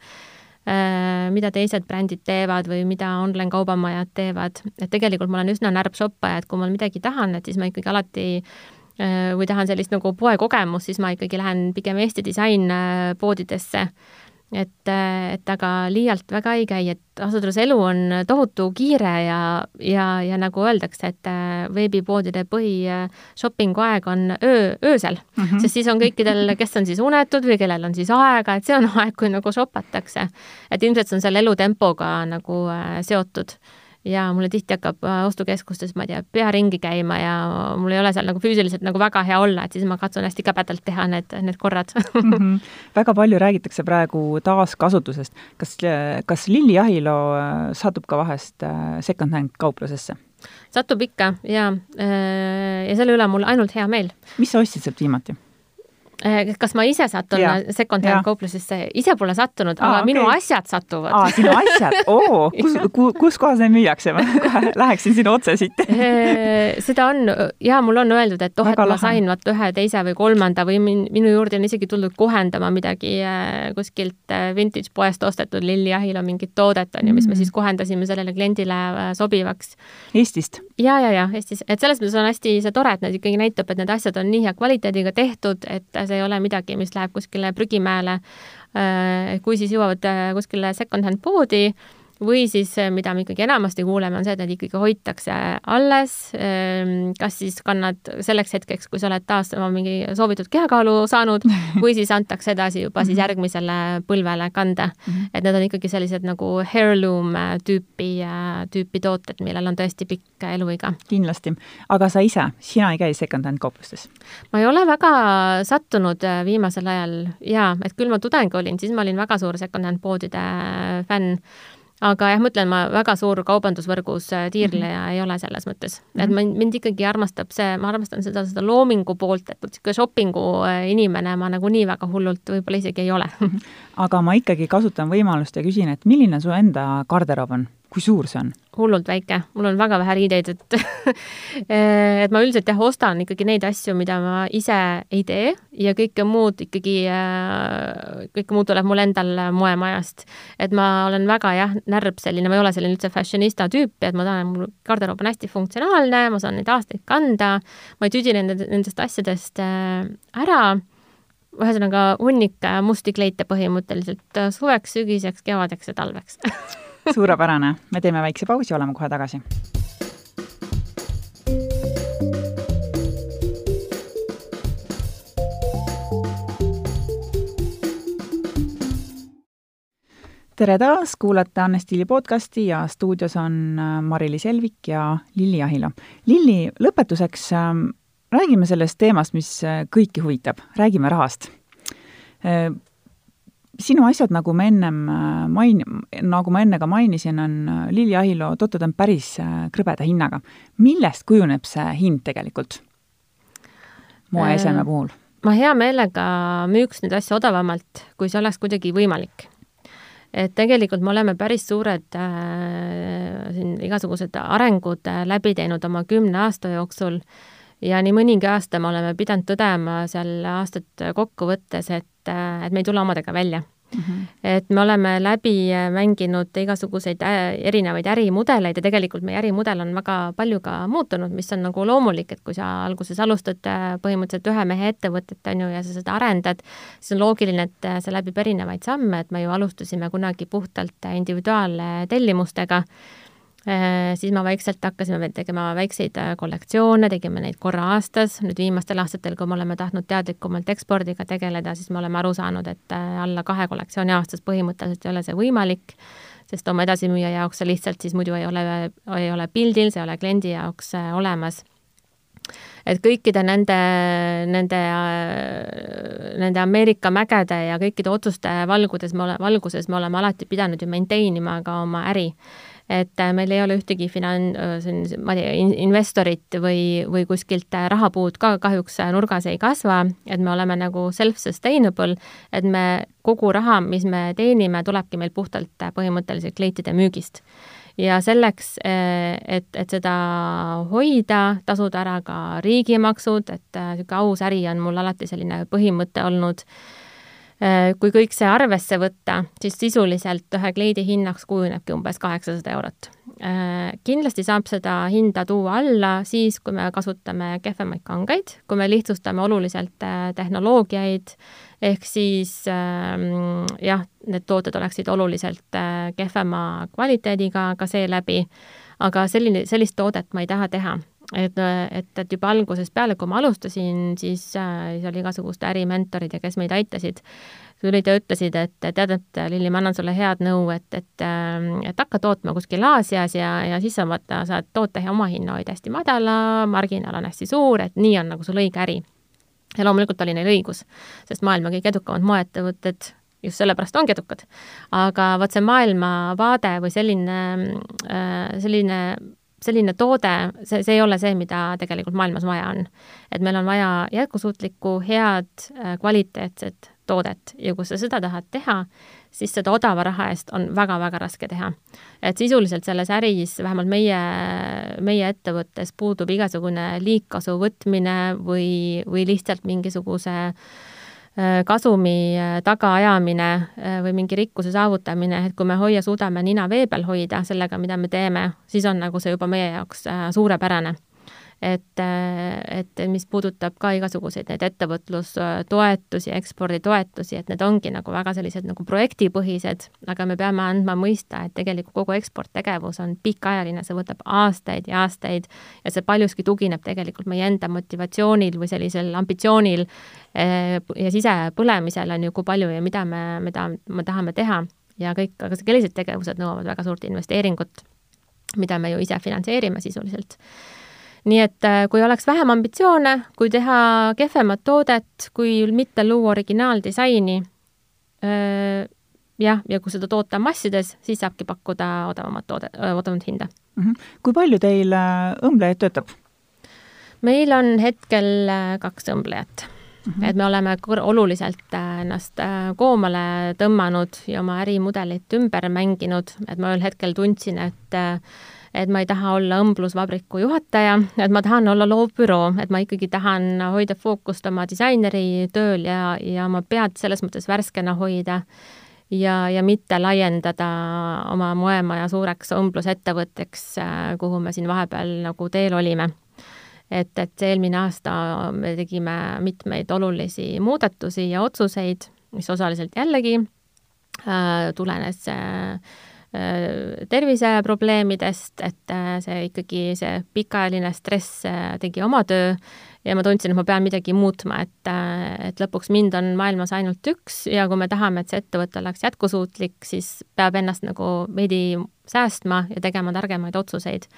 äh,, mida teised brändid teevad või mida online kaubamajad teevad, et tegelikult ma olen üsna närb shoppaja, et kui ma midagi tahan, et siis ma ikkagi alati äh, või tahan sellist nagu poekogemust, siis ma ikkagi lähen pigem Eesti disainpoodidesse äh, et, et aga liialt väga ei käi, et öeldes elu on tohutu kiire ja, ja, ja nagu öeldakse, et äh, veebipoodide põhi äh, shopping'u aeg on öö, öösel mm, -hmm. sest siis on kõikidel, kes on siis unetud või kellel on siis aega, et see on aeg, kui nagu shopatakse. et ilmselt see on selle elutempoga nagu äh, seotud ja mulle tihti hakkab äh, ostukeskustes, ma ei tea, pea ringi käima ja mul ei ole seal nagu füüsiliselt nagu väga hea olla, et siis ma katsun hästi käbedalt teha need, need korrad mm. -hmm. väga palju räägitakse praegu taaskasutusest. kas, kas Lilli Ahilo äh, satub ka vahest äh, second-hand kauplusesse? satub ikka ja, ja selle üle on mul ainult hea meel. mis sa ostsid sealt viimati? Eh, kas ma ise satun second-hand kauplusesse, ise pole sattunud, aga okay. minu asjad satuvad. aa, sinu asjad, oo, kus, kus kohas neid müüakse? ma kohe läheksin sinna otse siit eh, seda on ja mul on öeldud, et oh, et ma sain vaat ühe, teise või kolmanda või min, minu juurde on isegi tuldud kohendama midagi eh, kuskilt vintage poest ostetud Lilli Ahila mingit toodet on ju, mis me siis mm. kohendasime sellele kliendile sobivaks. Eestist? ja, ja, ja Eestis, et selles mõttes on hästi see tore, et need ikkagi näitab, et need asjad on nii hea kvaliteediga tehtud, et see ei ole midagi, mis läheb kuskile prügimäele. Äh, kui siis jõuavad äh, kuskile second-hand poodi või siis, äh, mida me ikkagi enamasti kuuleme, on see, et need ikkagi hoitakse alles, ähm, kas siis kannad selleks hetkeks, kui sa oled taas oma mingi soovitud kehakaalu saanud, või siis antakse edasi juba siis mhm. järgmisele põlvele kanda. Mhm. et need on ikkagi sellised nagu heirloom tüüpi, tüüpi tooted, millel on tõesti pikk eluiga. kindlasti. aga sa ise, sina ei käi second-hand kauplustes? ma ei ole väga sattunud viimasel ajal jaa, et küll ma tudeng olin, siis ma olin väga suur second-hand poodide fänn aga jah, ma ütlen, ma väga suur kaubandusvõrgus äh, tiirleja mm -hmm. ei ole selles mõttes, et mhm. mind, mind ikkagi armastab see, ma armastan seda, seda loomingu poolt, et niisugune shoppingu äh, inimene ma nagunii väga hullult võib-olla isegi ei ole aga ma ikkagi kasutan võimalust ja küsin, et milline su enda garderoob on? Kui suur see on? hullult väike, mul on väga vähe riideid, et et ma üldiselt jah, ostan ikkagi neid asju, mida ma ise ei tee ja kõike muud ikkagi, äh, kõike muud tuleb mul endal moemajast. et ma olen väga jah, närb selline, ma ei ole selline üldse fashionista tüüp, et ma tahan, mul garderoob on hästi funktsionaalne, ma saan neid aastaid kanda, ma ei tüdi nende, nendest asjadest äh, ära ühesõnaga hunnik musti kleite põhimõtteliselt suveks, sügiseks, kevadeks ja talveks suurepärane, me teeme väikse pausi, oleme kohe tagasi. tere taas, kuulate Anne Stiili podcasti ja stuudios on äh, Mari-Liis Elvik ja Lilli Ahila. Lilli, lõpetuseks äh, räägime sellest teemast, mis äh, kõiki huvitab, räägime rahast äh, sinu asjad, nagu me ennem äh, main-, nagu ma enne ka mainisin, on äh, Lilli Ahilo totod on päris äh, krõbeda hinnaga. millest kujuneb see hind tegelikult moeeseme puhul? ma hea meelega müüks neid asju odavamalt, kui see oleks kuidagi võimalik. et tegelikult me oleme päris suured äh, siin igasugused arengud äh, läbi teinud oma kümne aasta jooksul ja nii mõningi aasta me oleme pidanud tõdema seal aastat kokku võttes, et, äh, et me ei tule omadega välja Mm -hmm. et me oleme läbi mänginud igasuguseid äh, erinevaid ärimudeleid ja tegelikult meie ärimudel on väga palju ka muutunud, mis on nagu loomulik, et kui sa alguses alustad äh, põhimõtteliselt ühe mehe ettevõtet, on ju, ja sa seda arendad, siis on loogiline, et äh, see läbib erinevaid samme, et me ju alustasime kunagi puhtalt individuaaltellimustega Äh, siis me vaikselt hakkasime tegema väikseid äh, kollektsioone, tegime neid korra aastas, nüüd viimastel aastatel, kui me oleme tahtnud teadlikumalt ekspordiga tegeleda, siis me oleme aru saanud, et äh, alla kahe kollektsiooni aastas põhimõtteliselt ei ole see võimalik, sest oma edasimüüja jaoks see lihtsalt siis muidu ei ole, ei ole pildil, see ei ole kliendi jaoks olemas et kõikide nende, nende, nende Ameerika mägede ja kõikide otsuste valgudes me ole, valguses me oleme alati pidanud ju maintain ima ka oma äri. Et äh, meil ei ole ühtegi finan-, äh, ma ei tea, investorit või, või kuskilt äh, rahapuud ka kahjuks nurgas ei kasva, et me oleme nagu self-sustainable, et me, kogu raha, mis me teenime, tulebki meil puhtalt põhimõtteliselt kleitide müügist ja selleks, et, et seda hoida, tasuda ära ka riigimaksud, et niisugune aus äri on mul alati selline põhimõte olnud Äh, kui kõik see arvesse võtta, siis sisuliselt ühe kleidi hinnaks kujunebki umbes kaheksasada eurot. Äh, kindlasti saab seda hinda tuua alla siis, kui me kasutame kehvemaid kangeid, kui me lihtsustame oluliselt äh, tehnoloogiaid, ehk siis ähm, jah, need tooted oleksid oluliselt kehvema kvaliteediga ka seeläbi, aga selline, sellist toodet ma ei taha teha. Et, et, et juba algusest peale, kui ma alustasin, siis, äh, siis oli igasugused ärimentorid ja kes meid aitasid, tulid ja ütlesid, et tead, et Lilli, ma annan sulle head nõu, et, et, ähm, et hakka tootma kuskil Aasias ja, ja siis sa vaata, saad toote omahinna hoida hästi madala, marginaal on hästi suur, et nii on nagu sul õige äri. ja loomulikult oli neil õigus, sest maailma kõige edukamad moeettevõtted just sellepärast ongi edukad. aga vot see maailmavaade või selline, äh, selline selline toode, see, see ei ole see, mida tegelikult maailmas vaja on. et meil on vaja jätkusuutlikku, head, äh, kvaliteetset toodet ja kui sa seda tahad teha, siis seda odava raha eest on väga-väga raske teha. et sisuliselt selles äris, vähemalt meie, meie ettevõttes puudub igasugune liigkasu võtmine või, või lihtsalt mingisuguse äh, kasumi äh, tagaajamine äh, või mingi rikkuse saavutamine, et kui me hoia, suudame nina vee peal hoida sellega, mida me teeme, siis on nagu see juba meie jaoks suurepärane et, et mis puudutab ka igasuguseid neid ettevõtlustoetusi, eksporditoetusi, et need ongi nagu väga sellised nagu projektipõhised, aga me peame andma mõista, et tegelikult kogu eksporttegevus on pikaajaline, see võtab aastaid ja aastaid ja see paljuski tugineb tegelikult meie enda motivatsioonil või sellisel ambitsioonil eh, ja sisepõlemisel on ju, kui palju ja mida me, mida me tahame teha. Ja kõik, aga sellised tegevused nõuavad väga suurt investeeringut, mida me ju ise finantseerime sisuliselt nii et äh, kui oleks vähem ambitsioone, kui teha kehvemat toodet, kui mitte luua originaaldisaini, äh, jah, ja kui seda toota massides, siis saabki pakkuda odavamat toode, äh, odavamat hinda mm. -hmm. kui palju teil õmblejaid töötab? meil on hetkel kaks õmblejat mm. -hmm. et me oleme oluliselt ennast koomale tõmmanud ja oma ärimudelit ümber mänginud, et ma ühel hetkel tundsin, et et ma ei taha olla õmblusvabriku juhataja, et ma tahan olla loovbüroo, et ma ikkagi tahan hoida fookust oma disaineri tööl ja, ja oma pead selles mõttes värskena hoida ja, ja mitte laiendada oma moemaja suureks õmblusettevõtteks, kuhu me siin vahepeal nagu teel olime. et, et eelmine aasta me tegime mitmeid olulisi muudatusi ja otsuseid, mis osaliselt jällegi äh, tulenes äh, terviseprobleemidest, et äh, see ikkagi, see pikaajaline stress äh, tegi oma töö ja ma tundsin, et ma pean midagi muutma, et, et lõpuks mind on maailmas ainult üks ja kui me tahame, et see ettevõte oleks jätkusuutlik, siis peab ennast nagu veidi säästma ja tegema targemaid otsuseid.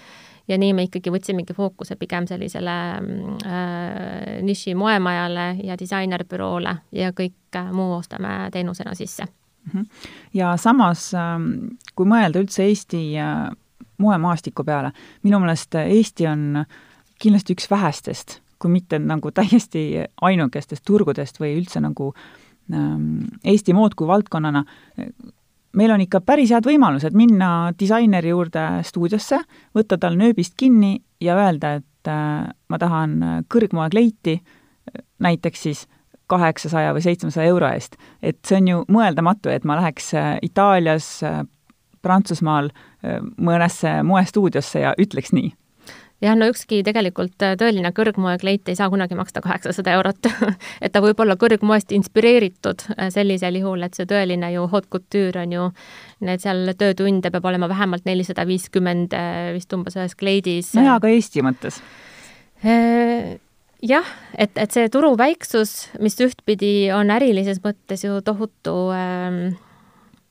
ja nii me ikkagi võtsimegi fookuse pigem sellisele äh, niši moemajale ja disainerbüroole ja kõik muu ostame teenusena sisse. Ja samas, ähm, kui mõelda üldse Eesti äh, moemaastiku peale, minu meelest Eesti on kindlasti üks vähestest, kui mitte nagu täiesti ainukestest turgudest või üldse nagu ähm, Eesti mood kui valdkonnana. Meil on ikka päris head võimalused minna disaineri juurde stuudiosse, võtta tal nööbist kinni ja öelda, et äh, ma tahan kõrgmoekleiti, näiteks siis kaheksasaja või seitsmesaja euro eest. et see on ju mõeldamatu, et ma läheks äh, Itaalias, äh, Prantsusmaal äh, mõnesse moestuudiosse ja ütleks nii jah, no ükski tegelikult tõeline kõrgmoekleit ei saa kunagi maksta kaheksasada eurot et ta võib olla kõrgmoest inspireeritud sellisel juhul, et see tõeline ju haute couture on ju, need seal töötunde peab olema vähemalt nelisada viiskümmend vist umbes ühes kleidis. no jaa, aga Eesti mõttes jah, et, et see turu väiksus, mis ühtpidi on ärilises mõttes ju tohutu ähm,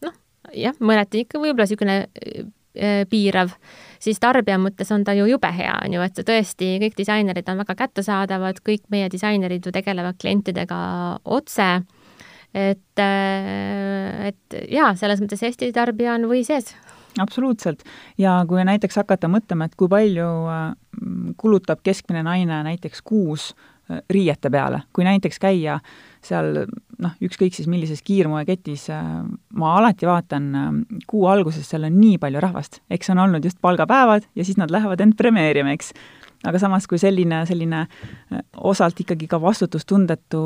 noh, jah, mõneti ikka võib-olla niisugune äh, piirav, siis tarbija mõttes on ta ju jube hea, on ju, et tõesti kõik disainerid on väga kättesaadavad, kõik meie disainerid ju tegelevad klientidega otse, et, äh, et jaa, selles mõttes Eesti tarbija on või sees absoluutselt. ja kui näiteks hakata mõtlema, et kui palju äh, kulutab keskmine naine näiteks kuus äh, riiete peale, kui näiteks käia seal noh, ükskõik siis millises kiirmoeketis, äh, ma alati vaatan kuu alguses, seal on nii palju rahvast, eks on olnud just palgapäevad ja siis nad lähevad end premeerima, eks. aga samas, kui selline, selline osalt ikkagi ka vastutustundetu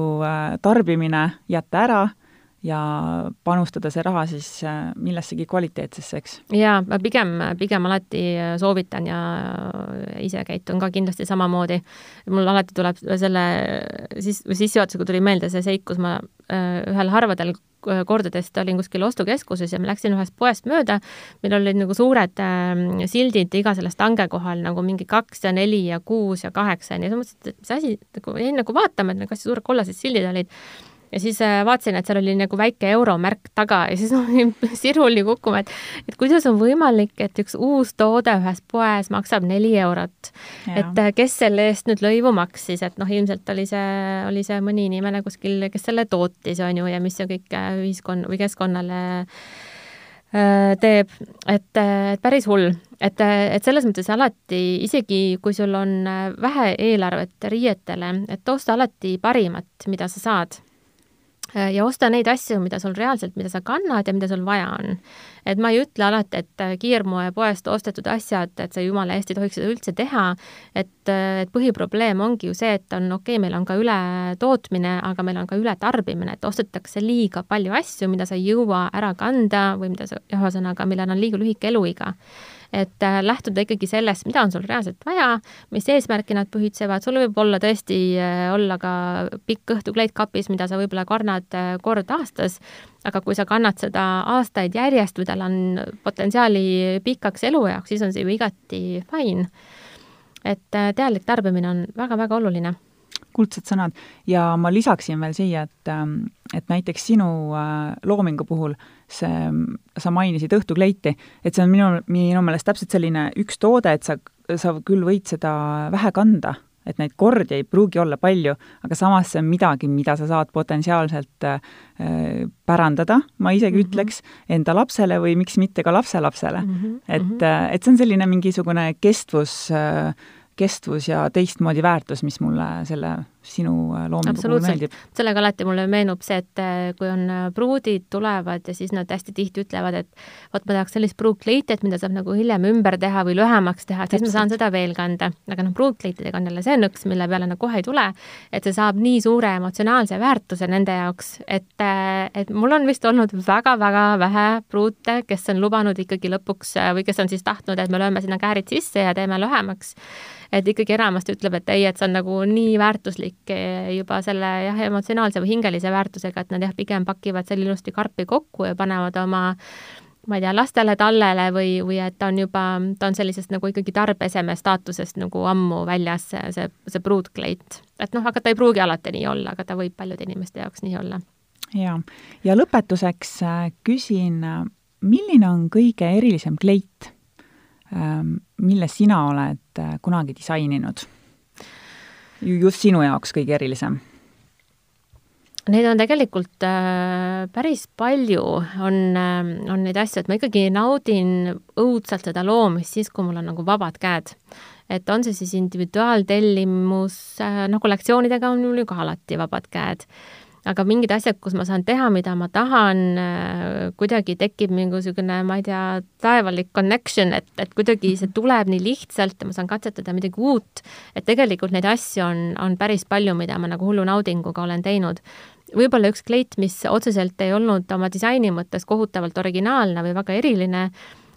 tarbimine jätta ära, ja panustada see raha siis äh, millessegi kvaliteetsesse, eks? jaa, ma pigem, pigem alati soovitan ja ise käitun ka kindlasti samamoodi. mul alati tuleb selle siis, sissejuhatusega tuli meelde see seik, kus ma äh, ühel harvadel kordadest olin kuskil ostukeskuses ja ma läksin ühest poest mööda, meil olid nagu suured äh, sildid iga selle stange kohal nagu mingi kaks ja neli ja kuus ja kaheksa ja nii, siis mõtlesin, et mis asi, nagu jäin nagu vaatama, et kas suured kollased sildid olid ja siis äh, vaatasin, et seal oli nagu väike euromärk taga ja siis olin siruli kukkuma, et et kuidas on võimalik, et üks uus toode ühes poes maksab neli eurot. et äh, kes selle eest nüüd lõivu maksis, et noh, ilmselt oli see, oli see mõni inimene kuskil, kes selle tootis, on ju, ja mis see kõik äh, ühiskonna või keskkonnale teeb, et, et päris hull, et, et selles mõttes alati, isegi kui sul on vähe eelarvet riietele, et osta alati parimat, mida sa saad ja osta neid asju, mida sul reaalselt, mida sa kannad ja mida sul vaja on. et ma ei ütle alati, et äh, kiirmoepoest ostetud asjad, et sa jumala eest ei tohiks seda üldse teha, et, äh, et põhiprobleem ongi ju see, et on okei okay,, meil on ka ületootmine, aga meil on ka ületarbimine, et ostetakse liiga palju asju, mida sa ei jõua ära kanda või mida sa, ühesõnaga, millel on liiga lühike eluiga et äh, lähtuda ikkagi sellest, mida on sul reaalselt vaja, mis eesmärki nad pühitsevad, sul võib olla tõesti äh, olla ka pikk õhtukleit kapis, mida sa võib-olla kannad äh, kord aastas, aga kui sa kannad seda aastaid järjest või tal on potentsiaali pikaks elueaks, siis on see ju igati fine. et teadlik tarbimine on väga-väga oluline. Kuldsed sõnad. Ja ma lisaksin veel siia, et, ähm, et näiteks sinu loomingu puhul äh, see, sa mainisid õhtukleiti, et see on minu, minu meelest täpselt selline üks toode, et sa, sa küll võid seda vähe kanda, et neid kordi ei pruugi olla palju, aga samas see on midagi, mida sa saad potentsiaalselt äh, pärandada, ma isegi mm -hmm. ütleks, enda lapsele või miks mitte ka lapselapsele mm. -hmm. et, äh, et see on selline mingisugune kestvus äh, kestvus ja teistmoodi väärtus, mis mulle selle sinu äh, loomingu puhul meeldib. sellega alati mulle meenub see, et äh, kui on äh, pruudid tulevad ja siis nad hästi tihti ütlevad, et vot ma tahaks sellist pruutkleitet, mida saab nagu hiljem ümber teha või lühemaks teha, siis ma saan seda veel kanda. aga noh, pruutkleitidega on jälle see nõks, mille peale nad kohe ei tule, et see saab nii suure emotsionaalse väärtuse nende jaoks, et, et mul on vist olnud väga-väga vähe pruute, kes on lubanud ikkagi lõpuks või kes on siis tahtnud, et me lööme sinna käärid sisse ja teeme lühemaks et ikkagi enamasti ütleb, et ei, et see on nagu nii väärtuslik eh, juba selle jah, emotsionaalse või hingelise väärtusega, et nad jah, pigem pakivad selle ilusti karpi kokku ja panevad oma ma ei tea, lastele tallele või, või et ta on juba, ta on sellisest nagu ikkagi tarbeeseme staatusest nagu ammu väljas, see, see, see pruutkleit. et noh, aga ta ei pruugi alati nii olla, aga ta võib paljude inimeste jaoks nii olla. jaa, ja lõpetuseks äh, küsin, milline on kõige erilisem kleit, ähm, mille sina oled äh, kunagi disaininud? Just sinu jaoks kõige erilisem? Neid on tegelikult äh, päris palju, on äh,, on neid asju, et ma ikkagi naudin õudselt seda loomist siis, kui mul on nagu vabad käed. et on see siis individuaaltellimus äh,, noh, kollektsioonidega on mul ju ka alati vabad käed aga mingid asjad, kus ma saan teha, mida ma tahan, kuidagi tekib mingisugune, ma ei tea, taevalik connection, et, et kuidagi see tuleb nii lihtsalt ja ma saan katsetada midagi uut, et tegelikult neid asju on, on päris palju, mida ma nagu hullu naudinguga olen teinud. Võib-olla üks kleit, mis otseselt ei olnud oma disaini mõttes kohutavalt originaalne või väga eriline,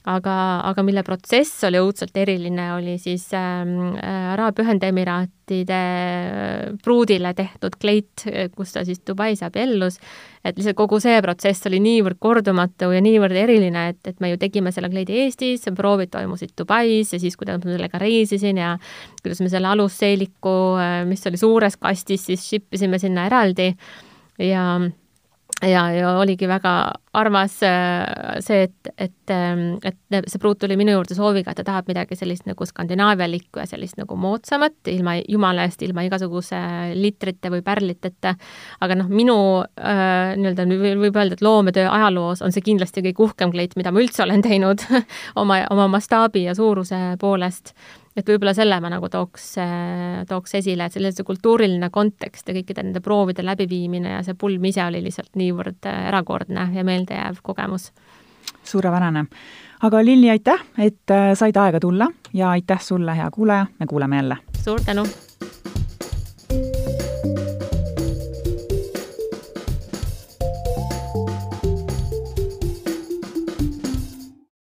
aga, aga mille protsess oli õudselt eriline, oli siis ähm, äh, Araabia Ühendemiraatide äh, pruudile tehtud kleit, kus ta siis Dubais abiellus, et lihtsalt kogu see protsess oli niivõrd kordumatu ja niivõrd eriline, et, et me ju tegime selle kleidi Eestis, proovid toimusid Dubais ja siis, kuidas ma sellega reisisin ja kuidas me selle alusseeliku, äh, mis oli suures kastis, siis ship isime sinna eraldi. Ja ja, ja oligi väga armas äh, see, et, et, ähm, et see pruut tuli minu juurde sooviga, et ta tahab midagi sellist nagu skandinaavialikku ja sellist nagu moodsamat, ilma, jumala eest, ilma igasuguse litrite või pärliteta. aga noh, minu äh, nii-öelda võib öelda, et loometöö ajaloos on see kindlasti kõige uhkem kleit, mida ma üldse olen teinud oma, oma mastaabi ja suuruse poolest et võib-olla selle ma nagu tooks, tooks esile, et selline see kultuuriline kontekst ja kõikide nende proovide läbiviimine ja see pulm ise oli lihtsalt niivõrd äh, erakordne ja meeldejääv kogemus. suurepärane. aga Lilli, aitäh, et äh, said aega tulla ja aitäh sulle, hea kuulaja, me kuuleme jälle! suur tänu!